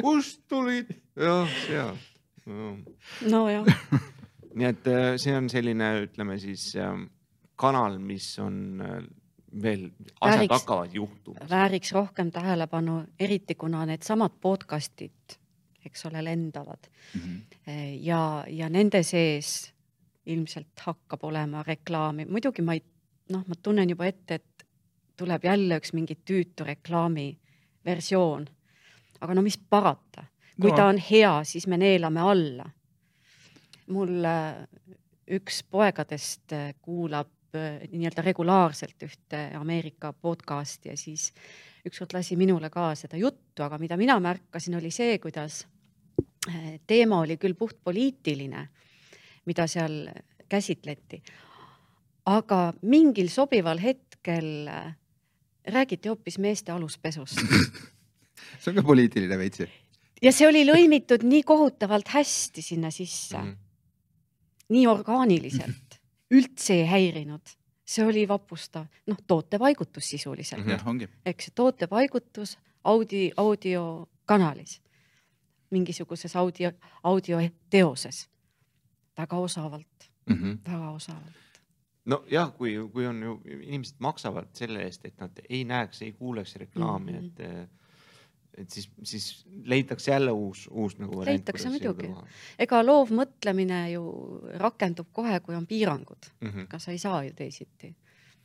kust tulid? jah, seal no.. Nojah, <laughs> nii et äh, see on selline, ütleme siis ähm, kanal, mis on äh, veel asjad Vääriks- hakkavad juhtuma. vääriks rohkem tähelepanu, eriti kuna needsamad podcast'id, eks ole, lendavad Mhm. ja, ja nende sees ilmselt hakkab olema reklaami, muidugi ma ei, noh, ma tunnen juba ette, et tuleb jälle üks mingi tüütu reklaami versioon. aga no mis parata, kui No. ta on hea, siis me neelame alla. mul äh, üks poegadest äh, kuulab äh, nii-öelda regulaarselt ühte Ameerika podcast'i ja siis ükskord lasi minule ka seda juttu, aga mida mina märkasin, oli see, kuidas teema oli küll puhtpoliitiline, mida seal käsitleti, aga mingil sobival hetkel räägiti hoopis meeste aluspesust <laughs> see on ka poliitiline veits ju. Ja see oli lõimitud nii kohutavalt hästi sinna sisse mm. -hmm. nii orgaaniliselt, üldse ei häirinud, see oli vapustav, noh, tootepaigutus sisuliselt mm, ongi. eks tootepaigutus audi, audiokanalis, mingisuguses audio, audioteoses, väga osavalt, Mhm. väga osavalt. nojah, kui, kui on ju inimesed maksavad selle eest, et nad ei näeks, ei kuuleks reklaami mm. -hmm. et, et siis, siis leitakse jälle uus, uus nagu variant. Leitakse muidugi. ega loovmõtlemine ju rakendub kohe, kui on piirangud, mm. -hmm. ega sa ei saa ju teisiti.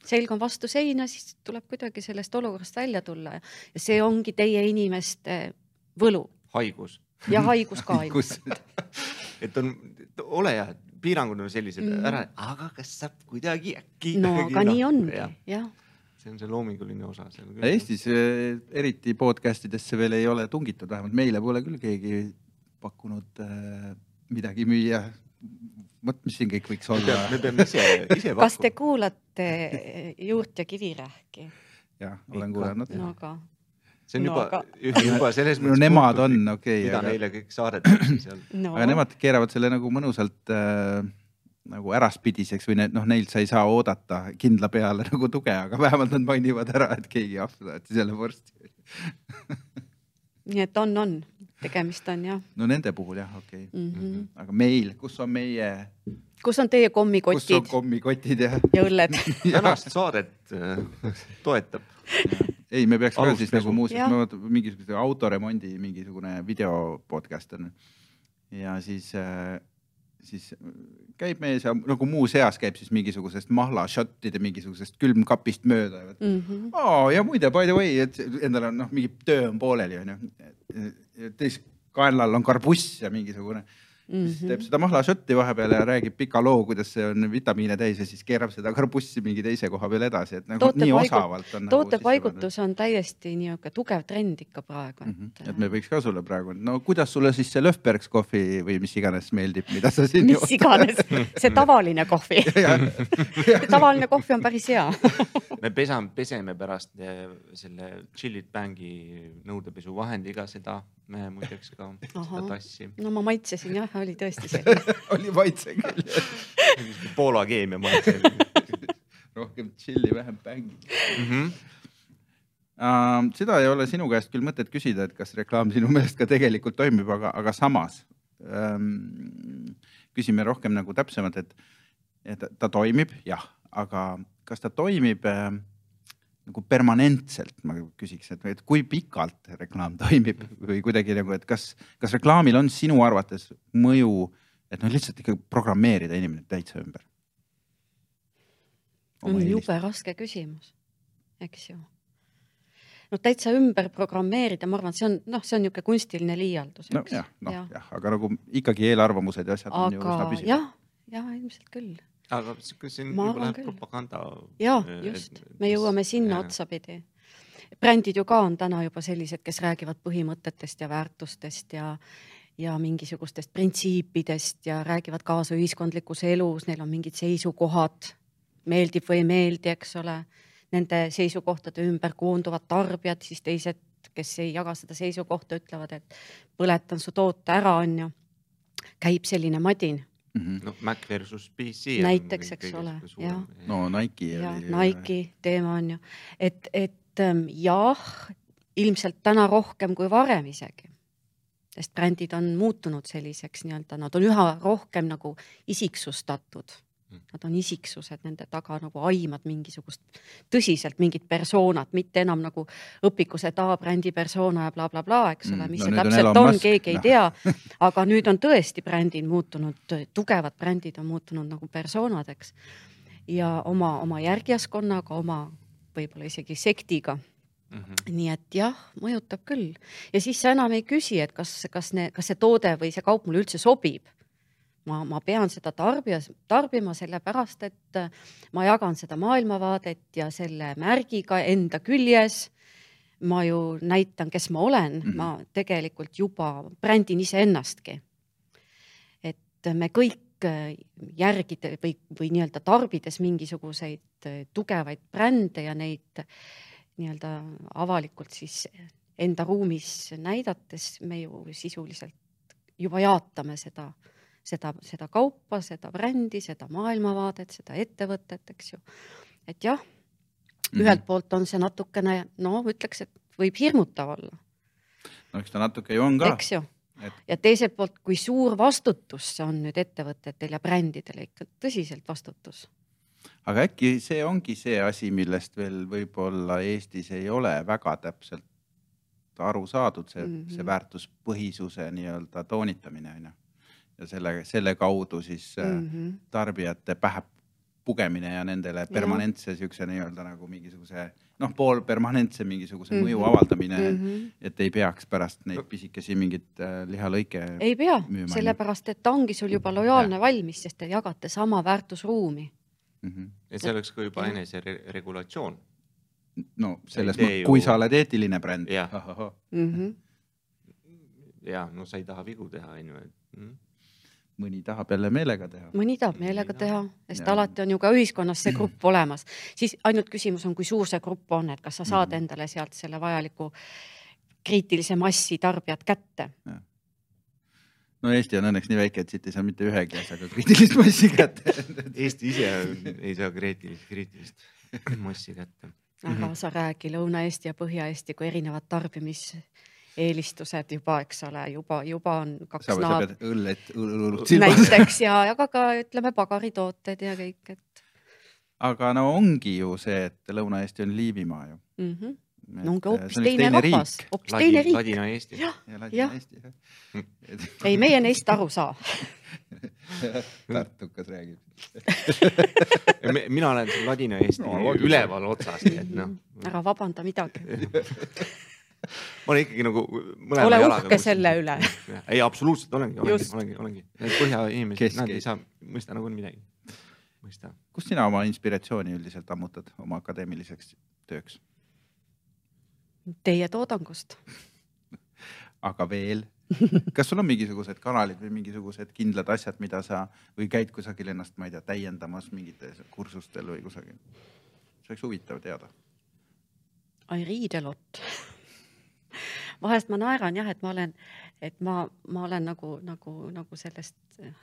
selg on vastu seina, siis tuleb kuidagi sellest olukorrast välja tulla ja ja see ongi teie inimeste võlu haigus, ja haigus ka ilmselt. et on, ole hea, piirangud on sellised mm ära, aga kas saab kuidagi äkki. no aga nii ongi jah, jah, see on see loominguline osa seal. Eestis eh, eriti podcast idesse veel ei ole tungitud, vähemalt meile pole küll keegi pakkunud äh, midagi müüa. vot, mis siin kõik võiks olla me peame ise, ise kas te kuulate Juurt ja Kivirähki? jah, olen kuulanud. no aga see on No juba aga-, juba selles no nemad on okei mida okay,, aga, neile kõik saadetakse seal. no aga nemad keeravad selle nagu mõnusalt äh, nagu äraspidiseks või need noh, neilt sa ei saa oodata kindla peale <laughs> nagu tuge, aga vähemalt nad mainivad ära, et keegi ahv saatis jälle vorsti. <laughs> nii et on, on, tegemist on jah no nende puhul jah, okei okay.. mm. -hmm. aga meil, kus on meie, kus on teie kus on kommikotid kommikotid ja ja õlled? <laughs> tänast saadet äh, toetab. ei, me peaks ka siis nagu muuseas, Jah. mingisuguse autoremondi mingisugune video podcast on. ja siis, siis käib mees ja nagu muuseas käib siis mingisugusest mahlašottide mingisugusest külmkapist mööda. Mm -hmm. Oh, ja muide, by the way, et endal on noh, mingi töö on pooleli onju. teisel kaenlal on karbuss ja mingisugune mm. -hmm. siis teeb seda mahlašotti vahepeal ja räägib pika loo, kuidas see on vitamiine täis ja siis keerab seda karbussi mingi teise koha peal edasi, et nagu Toote nii paigut- osavalt on. tootepaigutus on täiesti niisugune tugev trend ikka praegu, Mm -hmm. et me võiks ka sulle praegu, no kuidas sulle siis see Löfbergs kohvi või mis iganes meeldib, mida sa siin mis iganes, see tavaline kohvi, <laughs> tavaline kohvi on päris hea. <laughs> me pesame, peseme pärast eh, selle Chillit Bangi nõudepesuvahendiga seda, me muideks ka seda tassi. no ma maitsesin jah, oli tõesti see. <laughs> oli maitse küll, Poola keemia maitse <laughs> rohkem tšilli, vähem bängi mm. -hmm. uh,. seda ei ole sinu käest küll mõtet küsida, et kas reklaam sinu meelest ka tegelikult toimib, aga, aga samas um, küsime rohkem nagu täpsemalt, et, et ta toimib, jah, aga kas ta toimib äh, nagu permanentselt, ma küsiks, et, kui pikalt reklaam toimib või kuidagi nagu, et kas, kas reklaamil on sinu arvates mõju, et noh, lihtsalt ikka programmeerida inimene täitsa ümber? on jube raske küsimus, eks ju. no täitsa ümber programmeerida, ma arvan, see on noh, see on niisugune kunstiline liialdus, nojah, noh jah, aga nagu ikkagi eelarvamused ja asjad on ju üsna aga püsivad. jah, jah, ilmselt küll. Aga siin küll. propaganda. ja just, me jõuame sinna. otsapidi. brändid ju ka on täna juba sellised, kes räägivad põhimõtetest ja väärtustest ja ja mingisugustest printsiipidest ja räägivad kaasa ühiskondlikus elus, neil on mingid seisukohad, meeldib või ei meeldi, eks ole. Nende seisukohtade ümber koonduvad tarbijad, siis teised, kes ei jaga seda seisukohta, ütlevad, et põletan su toote ära, onju. käib selline madin Mhm. noh, Mac versus PC. Näiteks, eks ole, jah. no Nike ja oli. Nike teema on ju, et, et ähm, jah, ilmselt täna rohkem kui varem isegi. sest brändid on muutunud selliseks nii-öelda, nad on üha rohkem nagu isiksustatud Nad on isiksused, nende taga nagu aimad mingisugust tõsiselt mingit persoonat, mitte enam nagu õpikus, et aa, brändi persona ja blablabla bla, bla, eks ole Mm, mm, mis no see on täpselt on, Musk, keegi ei noh. tea. <laughs> aga nüüd on tõesti brändid muutunud, tugevad brändid on muutunud nagu persoonadeks ja oma, oma järgijaskonnaga, oma võib-olla isegi sektiga Mhm. nii et jah, mõjutab küll ja siis sa enam ei küsi, et kas, kas kas see toode või see kaup mulle üldse sobib. Ma, ma pean seda tarbijas, tarbima sellepärast, et äh, ma jagan seda maailmavaadet ja selle märgiga enda küljes. ma ju näitan, kes ma olen mm, -hmm. ma tegelikult juba brändin iseennastki. et me kõik äh, järgida või, või nii-öelda tarbides mingisuguseid äh, tugevaid brände ja neid nii-öelda avalikult siis enda ruumis näidates me ju sisuliselt juba jaatame seda, seda, seda kaupa, seda brändi, seda maailmavaadet, seda ettevõtet, eks ju. et jah mm, -hmm. ühelt poolt on see natukene, no ütleks, et võib hirmutav olla, no eks ta natuke ju on ka. eks ju et ja teiselt poolt, kui suur vastutus see on nüüd ettevõtetel ja brändidel ikka tõsiselt vastutus. aga äkki see ongi see asi, millest veel võib-olla Eestis ei ole väga täpselt aru saadud, see mm, Mhm. -hmm. see väärtuspõhisuse nii-öelda toonitamine on ju. Ja selle, selle kaudu siis mm Mhm. -hmm. tarbijate pähe pugemine ja nendele permanentse siukse nii-öelda nagu mingisuguse noh, poolpermanentse mingisuguse mm Mhm. -hmm. mõju avaldamine mm, Mm -hmm. -hmm. et ei peaks pärast neid pisikesi mingeid äh, lihalõike. ei pea, sellepärast et ta ongi sul juba lojaalne valmis, sest te jagate sama väärtusruumi. Mm -hmm. et see oleks ka juba eneseregulatsioon. no selles mõttes, kui sa oled eetiline bränd. Jah. -hmm. ja no sa ei taha vigu teha, onju, et mm. Mõni tahab jälle meelega teha. mõni tahab meelega Jaa. teha, sest Jaa. alati on ju ka ühiskonnas see grupp olemas, siis ainult küsimus on, kui suur see grupp on, et kas sa saad Mhm. endale sealt selle vajaliku kriitilise massi tarbijad kätte. no Eesti on õnneks nii väike, et siit ei saa mitte ühegi asjaga kriitilist massi kätte <laughs> Eesti ise ei saa kriitilist, kriitilist massi kätte. aga sa räägi Lõuna-Eesti ja Põhja-Eesti kui erinevad tarbimiseelistused juba, eks ole, juba, juba on kaks naab- õllet, õlut silmas. näiteks <laughs> ja, aga ka ütleme pagaritooted ja kõik, et aga no ongi ju see, et Lõuna-Eesti on Liivimaa ju. mm. -hmm. no ongi hoopis teine rahvas, hoopis teine riik. Ladina-Eesti. jah, ja Jah. <laughs> Ei, meie neist aru saa. <laughs> Tartukas räägib. mina olen Ladina-Eesti No, üleval otsas, nii et noh, ära vabanda midagi. Ma olen ikkagi nagu mõlema ole jalaga uhke kuskil. selle üle. ei, absoluutselt olengi, olengi olengi, olengi. Need põhjainimesed, nad ei saa mõista nagunii midagi. mõista. kust sina oma inspiratsiooni üldiselt ammutad oma akadeemiliseks tööks, Teie toodangust. <laughs> aga veel? kas sul on mingisugused kanalid või mingisugused kindlad asjad, mida sa või käid kusagil ennast, ma ei tea, täiendamas mingitel kursustel või kusagil? see oleks huvitav teada. I read a lot. <laughs> vahest ma naeran jah, et ma olen, et ma, ma olen nagu, nagu, nagu sellest eh,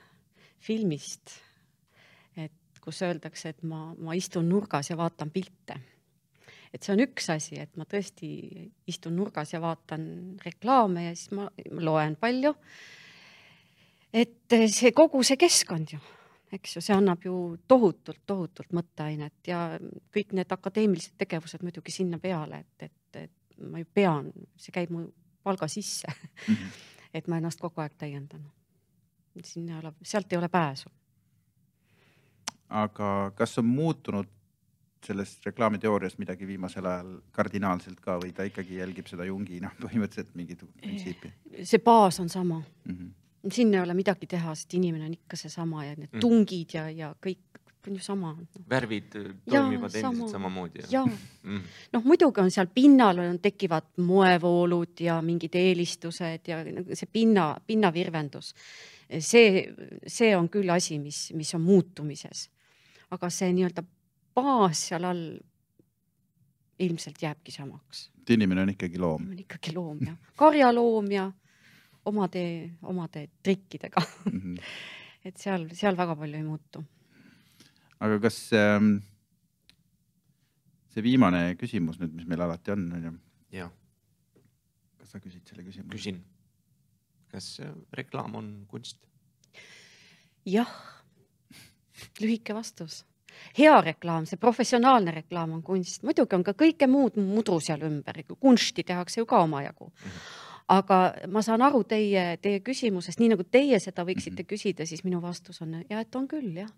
filmist, et kus öeldakse, et ma, ma istun nurgas ja vaatan pilte. et see on üks asi, et ma tõesti istun nurgas ja vaatan reklaame ja siis ma, ma loen palju. et eh, see kogu see keskkond ju, eks ju, see annab ju tohutult, tohutult mõtteainet ja kõik need akadeemilised tegevused muidugi sinna peale, et, et, et ma ju pean, see käib mu palga sisse, <laughs> et ma ennast kogu aeg täiendan. siin ei ole, sealt ei ole pääsu. aga kas on muutunud sellest reklaamiteooriast midagi viimasel ajal kardinaalselt ka või ta ikkagi jälgib seda Jungi noh, <laughs> põhimõtteliselt mingit printsiipi see baas on sama, mm? -hmm. siin ei ole midagi teha, sest inimene on ikka seesama ja need Mm. tungid ja, ja kõik on ju sama no.. värvid Jaa, toimivad sama. endiselt samamoodi. ja Mm. noh, muidugi on seal pinnal on, tekivad moevoolud ja mingid eelistused ja nagu see pinna, pinnavirvendus. see, see on küll asi, mis, mis on muutumises. aga see nii-öelda baas seal all ilmselt jääbki samaks. et inimene on ikkagi loom on ikkagi loom ja karjaloom ja omade, omade trikkidega, mm. -hmm. et seal, seal väga palju ei muutu. Aga kas ähm, see viimane küsimus nüüd, mis meil alati on, on ju, jah, kas sa küsid selle küsimuse? küsin. kas äh, reklaam on kunst? jah, lühike vastus. hea reklaam, see professionaalne reklaam on kunst, muidugi on ka kõike muud mudru seal ümber, kunsti tehakse ju ka omajagu aga ma saan aru teie, teie küsimusest, nii nagu teie seda võiksite Mhm. küsida, siis minu vastus on ja et on küll jah,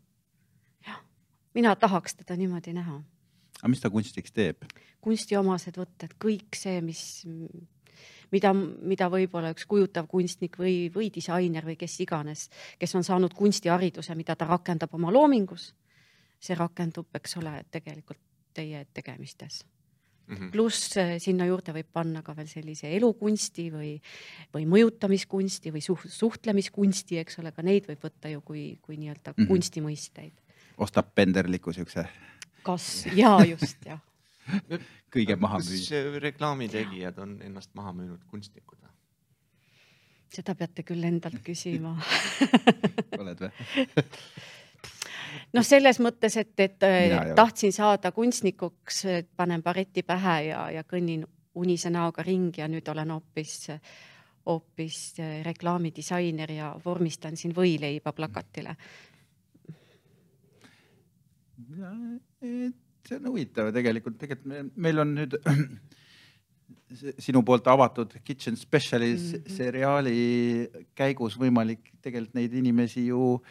mina tahaks teda niimoodi näha. aga mis ta kunstiks teeb? kunstiomased võtted, kõik see, mis, mida, mida võib-olla üks kujutav kunstnik või, või disainer või kes iganes, kes on saanud kunstihariduse, mida ta rakendab oma loomingus. see rakendub, eks ole, tegelikult teie tegemistes Mhm. pluss eh, sinna juurde võib panna ka veel sellise elukunsti või, või mõjutamiskunsti või suht, suhtlemiskunsti, eks ole, ka neid võib võtta ju kui, kui nii-öelda mm. -hmm. kunstimõisteid. Ostab penderliku siukse kas ja just jah, kõige maha kas müüa. reklaamitegijad on ennast maha müünud kunstnikud või? seda peate küll endalt küsima. <laughs> oled või? noh, selles mõttes, et, et Mina ole. tahtsin saada kunstnikuks, panen bareti pähe ja, ja kõnnin unise näoga ringi ja nüüd olen hoopis, hoopis reklaamidisainer ja vormistan siin võileiba plakatile. See on huvitav tegelikult, tegelikult me- meil on nüüd <clears throat> sinu poolt avatud Kitchen Specialis mm. -hmm. seriaali käigus võimalik tegelikult neid inimesi ju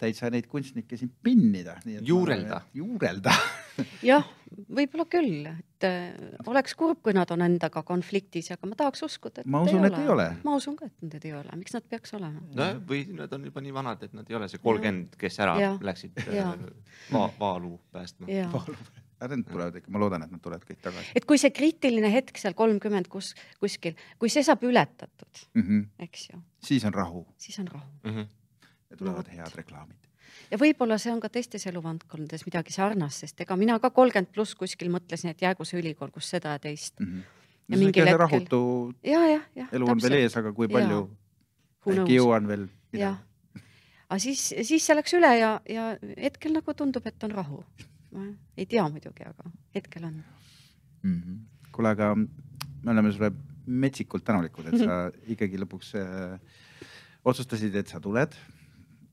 täitsa neid kunstnikke siin pinnida. Juurelda. juurelda <laughs> jah, võib-olla küll, et äh, oleks kurb, kui nad on endaga konfliktis, aga ma tahaks uskuda, et Ma usun, et ei ole. ma usun ka, et nad ei ole, miks nad peaks olema? nojah, või nad on juba nii vanad, et nad ei ole see kolmkümmend, kes ära Jah. läksid äh, va vaalu päästma. ja aga need tulevad ikka, ma loodan, et nad tulevad kõik tagasi et kui see kriitiline hetk seal kolmkümmend kus kuskil, kui see saab ületatud, mm. -hmm. eks ju, siis on rahu siis on rahu Mhm. ja tulevad vot. head reklaamid. Ja võib-olla see on ka teistes eluvaldkondades midagi sarnast, sest ega mina ka kolmkümmend pluss kuskil mõtlesin, et jäägu see ülikool, kus seda ja teist Mm -hmm. Ja no mingil hetkel- rahutu ja, jah, jah. elu on veel ees, aga kui palju äkki jõuan veel jah, aga siis, siis see läks üle ja, ja hetkel nagu tundub, et on rahu. ei tea muidugi, aga hetkel on. mm -hmm. kuule, aga me oleme sulle metsikult tänulikud, et sa <laughs> ikkagi lõpuks äh, otsustasid, et sa tuled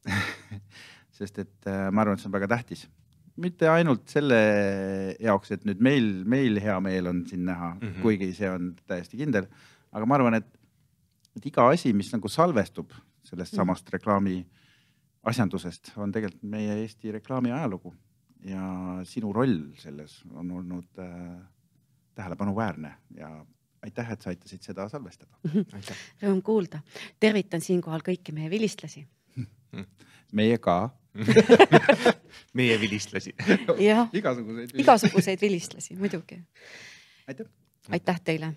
<laughs> sest et äh, ma arvan, et see on väga tähtis, mitte ainult selle jaoks, et nüüd meil, meil hea meel on sind näha mm, Mhm. -hmm. kuigi see on täiesti kindel, aga ma arvan, et, et iga asi, mis nagu salvestub sellest Mhm. samast reklaami asjandusest, on tegelikult meie Eesti reklaami ajalugu ja sinu roll selles on olnud äh, tähelepanuväärne ja aitäh, et sa aitasid seda salvestada. aitäh. Rõõm kuulda. tervitan siinkohal kõiki meie vilistlasi. Meie ka. meie vilistlasi. jah, igasuguseid. igasuguseid vilistlasi muidugi. aitäh. aitäh teile.